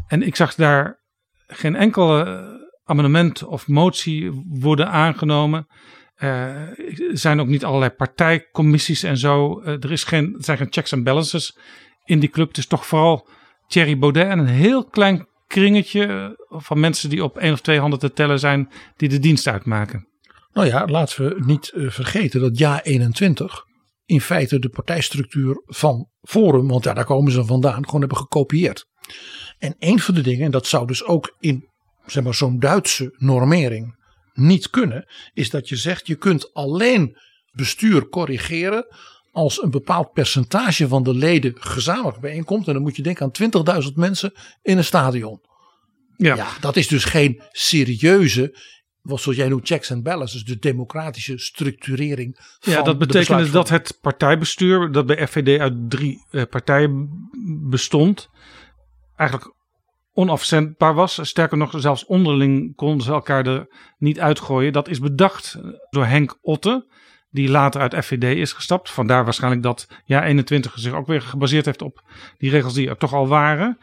En ik zag daar geen enkel eh, amendement of motie worden aangenomen. Er zijn ook niet allerlei partijcommissies en zo. Er, is geen, zijn geen checks en balances in die club. Het is toch vooral Thierry Baudet en een heel klein kringetje eh, van mensen die op één of twee handen te tellen zijn die de dienst uitmaken. Nou ja, laten we niet eh, vergeten dat Ja 21 in feite de partijstructuur van Forum, want ja, daar komen ze vandaan, gewoon hebben gekopieerd. En een van de dingen, en dat zou dus ook in zeg maar, zo'n Duitse normering niet kunnen, is dat je zegt je kunt alleen bestuur corrigeren als een bepaald percentage van de leden gezamenlijk bijeenkomt. En dan moet je denken aan 20.000 mensen in een stadion. Ja, Ja, dat is dus geen serieuze, wat zoals jij noemt, checks and balances, de democratische structurering. Van ja dat de betekende dat besluitvorming. het partijbestuur, dat bij FVD uit drie eh, partijen bestond, eigenlijk onafzendbaar was. Sterker nog, zelfs onderling konden ze elkaar er niet uitgooien. Dat is bedacht door Henk Otte, die later uit FVD is gestapt. Vandaar waarschijnlijk dat ja 21 zich ook weer gebaseerd heeft op die regels die er toch al waren.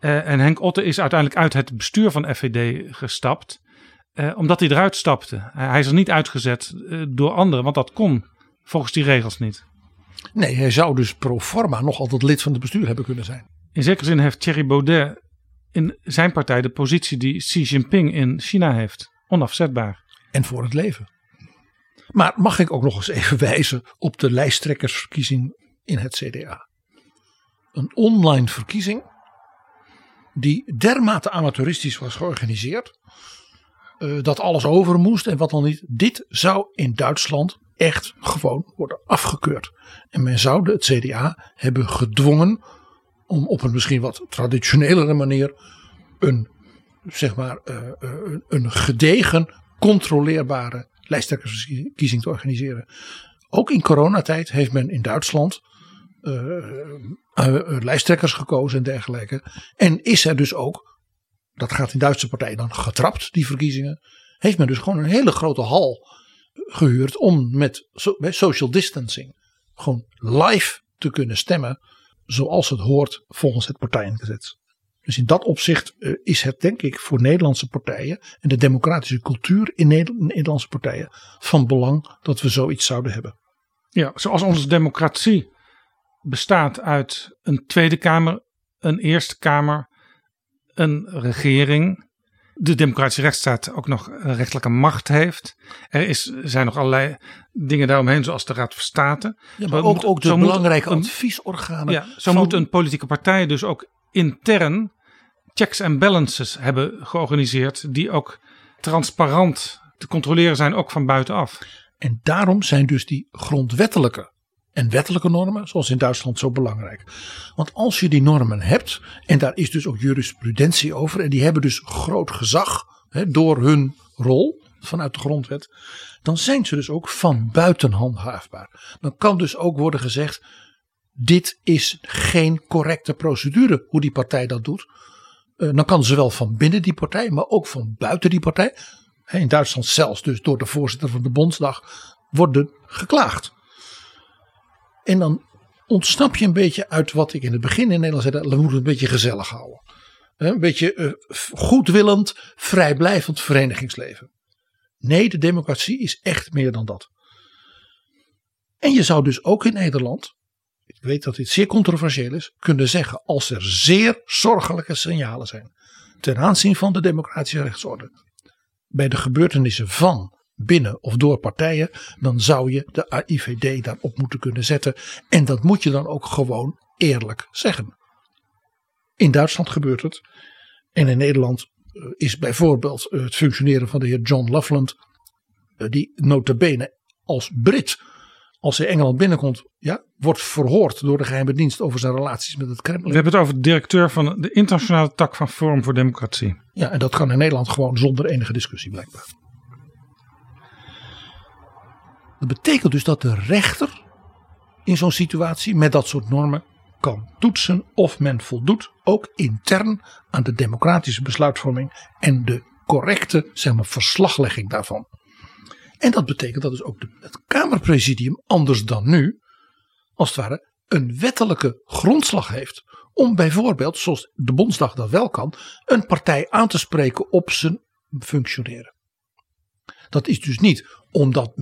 Eh, en Henk Otte is uiteindelijk uit het bestuur van FVD gestapt. eh, omdat hij eruit stapte. hij is er niet uitgezet eh, door anderen, want dat kon volgens die regels niet. Nee, hij zou dus pro forma nog altijd lid van het bestuur hebben kunnen zijn. In zekere zin heeft Thierry Baudet in zijn partij de positie die Xi Jinping in China heeft. Onafzetbaar. En voor het leven. Maar mag ik ook nog eens even (laughs) wijzen op de lijsttrekkersverkiezing in het CDA? Een online verkiezing die dermate amateuristisch was georganiseerd. eh, dat alles over moest en wat dan niet. Dit zou in Duitsland echt gewoon worden afgekeurd. En men zou het CDA hebben gedwongen om op een misschien wat traditionelere manier een, zeg maar, eh, eh, een- een gedegen, controleerbare lijsttrekkersverkiezing te organiseren. Ook in coronatijd heeft men in Duitsland eh, eh, eh, lijsttrekkers gekozen en dergelijke. En is er dus ook, dat gaat in Duitse partijen dan getrapt, die verkiezingen. Heeft men dus gewoon een hele grote hal gehuurd om met so- met social distancing gewoon live te kunnen stemmen zoals het hoort volgens het partijengezet. Dus in dat opzicht eh, is het denk ik voor Nederlandse partijen en de democratische cultuur in Neder- Nederlandse partijen van belang dat we zoiets zouden hebben. Ja, zoals onze democratie bestaat uit een Tweede Kamer, een Eerste Kamer, een regering. De democratische rechtsstaat ook nog een rechtelijke macht heeft. Er is, zijn nog allerlei dingen daaromheen, zoals de Raad van State. Ja, Zo maar ook, moet- ook de belangrijke een- adviesorganen. Ja, zo van- moet een politieke partij dus ook intern checks en balances hebben georganiseerd. Die ook transparant te controleren zijn, ook van buitenaf. En daarom zijn dus die grondwettelijke en wettelijke normen, zoals in Duitsland, zo belangrijk. Want als je die normen hebt, en daar is dus ook jurisprudentie over, en die hebben dus groot gezag hè, door hun rol vanuit de grondwet, dan zijn ze dus ook van buiten handhaafbaar. Dan kan dus ook worden gezegd, dit is geen correcte procedure hoe die partij dat doet. Eh, dan kan zowel van binnen die partij, maar ook van buiten die partij, in Duitsland zelfs dus door de voorzitter van de Bondsdag, worden geklaagd. En dan ontsnap je een beetje uit wat ik in het begin in Nederland zei, we moeten het een beetje gezellig houden. Een beetje eh, goedwillend, vrijblijvend verenigingsleven. Nee, de democratie is echt meer dan dat. En je zou dus ook in Nederland, weet dat dit zeer controversieel is, kunnen zeggen als er zeer zorgelijke signalen zijn ten aanzien van de democratische rechtsorde bij de gebeurtenissen van binnen of door partijen, dan zou je de AIVD daarop moeten kunnen zetten. En dat moet je dan ook gewoon eerlijk zeggen. In Duitsland gebeurt het. En in Nederland eh, is bijvoorbeeld het functioneren van de heer John Loveland, eh, die notabene als Brit, als hij Engeland binnenkomt, ja, wordt verhoord door de geheime dienst over zijn relaties met het Kremlin. We hebben het over de directeur van de internationale tak van Forum voor Democratie. Ja, en dat kan in Nederland gewoon zonder enige discussie blijkbaar. Dat betekent dus dat de rechter in zo'n situatie met dat soort normen kan toetsen of men voldoet ook intern aan de democratische besluitvorming en de correcte zeg maar, verslaglegging daarvan. En dat betekent dat dus ook de, het Kamerpresidium, anders dan nu, als het ware een wettelijke grondslag heeft om bijvoorbeeld, zoals de Bondsdag dat wel kan, een partij aan te spreken op zijn functioneren. Dat is dus niet omdat,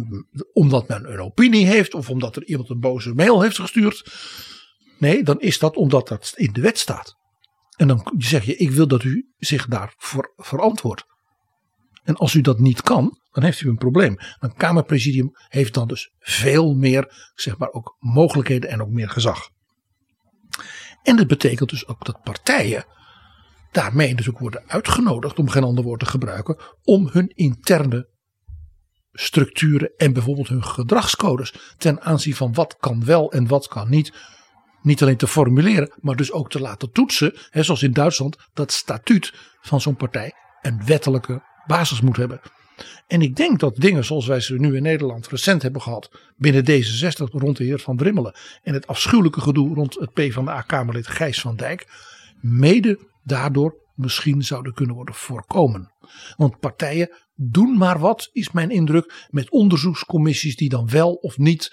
omdat men een opinie heeft of omdat er iemand een boze mail heeft gestuurd. Nee, dan is dat omdat dat in de wet staat. En dan zeg je, ik wil dat u zich daarvoor verantwoordt. En als u dat niet kan, dan heeft u een probleem. Een Kamerpresidium heeft dan dus veel meer, zeg maar, ook mogelijkheden en ook meer gezag. En dat betekent dus ook dat partijen daarmee dus ook worden uitgenodigd, om geen ander woord te gebruiken, om hun interne structuren en bijvoorbeeld hun gedragscodes ten aanzien van wat kan wel en wat kan niet, niet alleen te formuleren, maar dus ook te laten toetsen, hè, zoals in Duitsland, dat statuut van zo'n partij een wettelijke basis moet hebben. En ik denk dat dingen zoals wij ze nu in Nederland recent hebben gehad binnen D66 rond de heer Van Drimmelen en het afschuwelijke gedoe rond het P van de A-Kamerlid Gijs van Dijk, mede daardoor misschien zouden kunnen worden voorkomen. Want partijen doen maar wat, is mijn indruk, met onderzoekscommissies die dan wel of niet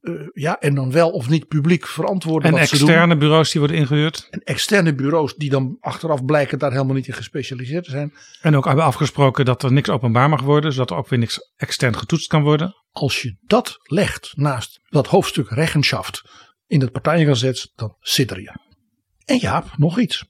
uh, ja, en dan wel of niet publiek verantwoorden en wat ze doen. externe bureaus die worden ingehuurd. En externe bureaus die dan achteraf blijken daar helemaal niet in gespecialiseerd te zijn. En ook hebben afgesproken dat er niks openbaar mag worden, zodat er ook weer niks extern getoetst kan worden. Als je dat legt naast dat hoofdstuk rechtenschaft in het partijengazet, dan sidder je. En ja, nog iets.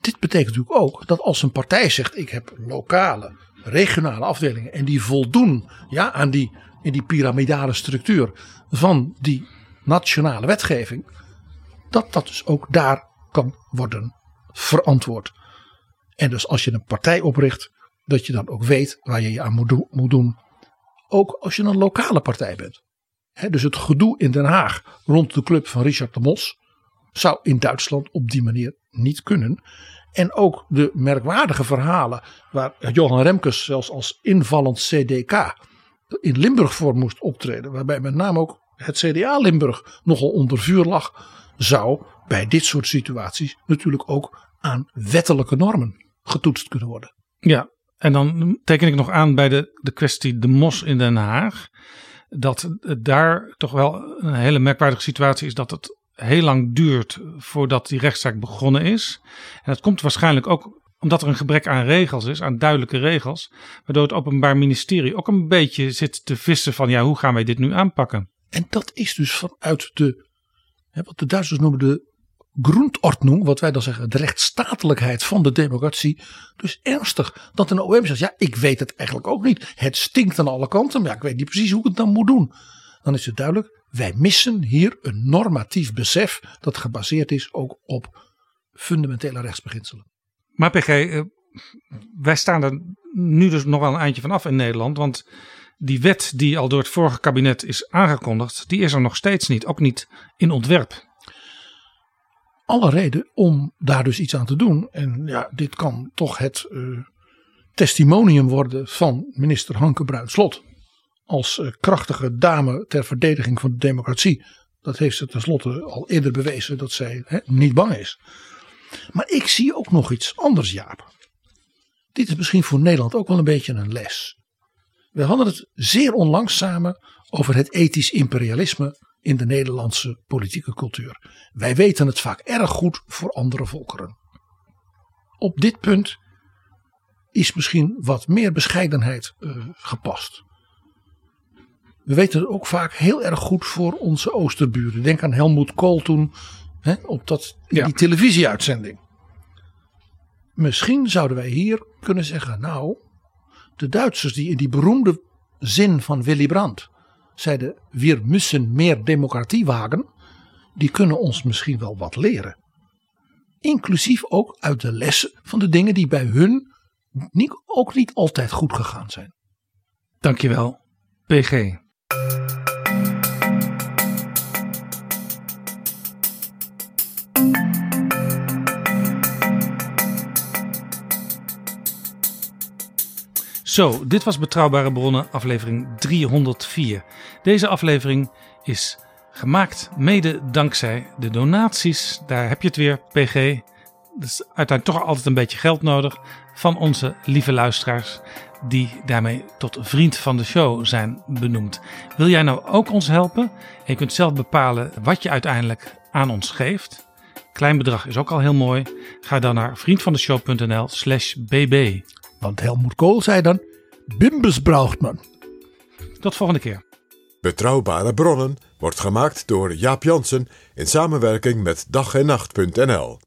Dit betekent natuurlijk ook dat als een partij zegt: ik heb lokale, regionale afdelingen en die voldoen ja, aan die, in die piramidale structuur van die nationale wetgeving, dat dat dus ook daar kan worden verantwoord. En dus als je een partij opricht, dat je dan ook weet waar je je aan moet doen. Ook als je een lokale partij bent. dus het gedoe in Den Haag rond de club van Richard de Mos zou in Duitsland op die manier niet kunnen. En ook de merkwaardige verhalen waar Johan Remkes zelfs als invallend CDK in Limburg voor moest optreden. Waarbij met name ook het CDA Limburg nogal onder vuur lag. Zou bij dit soort situaties natuurlijk ook aan wettelijke normen getoetst kunnen worden. Ja, en dan teken ik nog aan bij de, de kwestie de mos in Den Haag. Dat daar toch wel een hele merkwaardige situatie is dat het heel lang duurt voordat die rechtszaak begonnen is. En dat komt waarschijnlijk ook omdat er een gebrek aan regels is, aan duidelijke regels. Waardoor het Openbaar Ministerie ook een beetje zit te vissen van ja, hoe gaan wij dit nu aanpakken? En dat is dus vanuit de, wat de Duitsers noemen de Grundordnung, wat wij dan zeggen, de rechtsstatelijkheid van de democratie, dus ernstig. Dat een OM zegt, ja, ik weet het eigenlijk ook niet. Het stinkt aan alle kanten, maar ik weet niet precies hoe ik het dan moet doen. Dan is het duidelijk, wij missen hier een normatief besef dat gebaseerd is ook op fundamentele rechtsbeginselen. Maar PG, eh, wij staan er nu dus nog wel een eindje van af in Nederland, want die wet die al door het vorige kabinet is aangekondigd, die is er nog steeds niet, ook niet in ontwerp. Alle reden om daar dus iets aan te doen. En ja, dit kan toch het uh, testimonium worden van minister Hanke Bruinslot als uh, krachtige dame ter verdediging van de democratie. Dat heeft ze tenslotte al eerder bewezen dat zij hè, niet bang is. Maar ik zie ook nog iets anders, Jaap. Dit is misschien voor Nederland ook wel een beetje een les. We hadden het zeer onlangs samen over het ethisch imperialisme in de Nederlandse politieke cultuur. Wij weten het vaak erg goed voor andere volkeren. Op dit punt is misschien wat meer bescheidenheid uh, gepast. We weten het ook vaak heel erg goed voor onze oosterburen. Denk aan Helmoet Kool toen hè, op dat, ja. die televisieuitzending. Misschien zouden wij hier kunnen zeggen, nou, de Duitsers die in die beroemde zin van Willy Brandt zeiden: Wir müssen meer democratie wagen. Die kunnen ons misschien wel wat leren. Inclusief ook uit de lessen van de dingen die bij hun ook niet altijd goed gegaan zijn. Dankjewel, PG. Zo, dit was Betrouwbare Bronnen, aflevering 304. Deze aflevering is gemaakt mede dankzij de donaties. Daar heb je het weer, PG. Dus uiteindelijk toch altijd een beetje geld nodig van onze lieve luisteraars, die daarmee tot vriend van de show zijn benoemd. Wil jij nou ook ons helpen? En je kunt zelf bepalen wat je uiteindelijk aan ons geeft. Klein bedrag is ook al heel mooi. Ga dan naar vriendvandeshow.nl/slash bb. Want Helmoet Kool zei dan: Bimbus braucht man. Tot volgende keer. Betrouwbare bronnen wordt gemaakt door Jaap Jansen in samenwerking met dag en nacht.nl.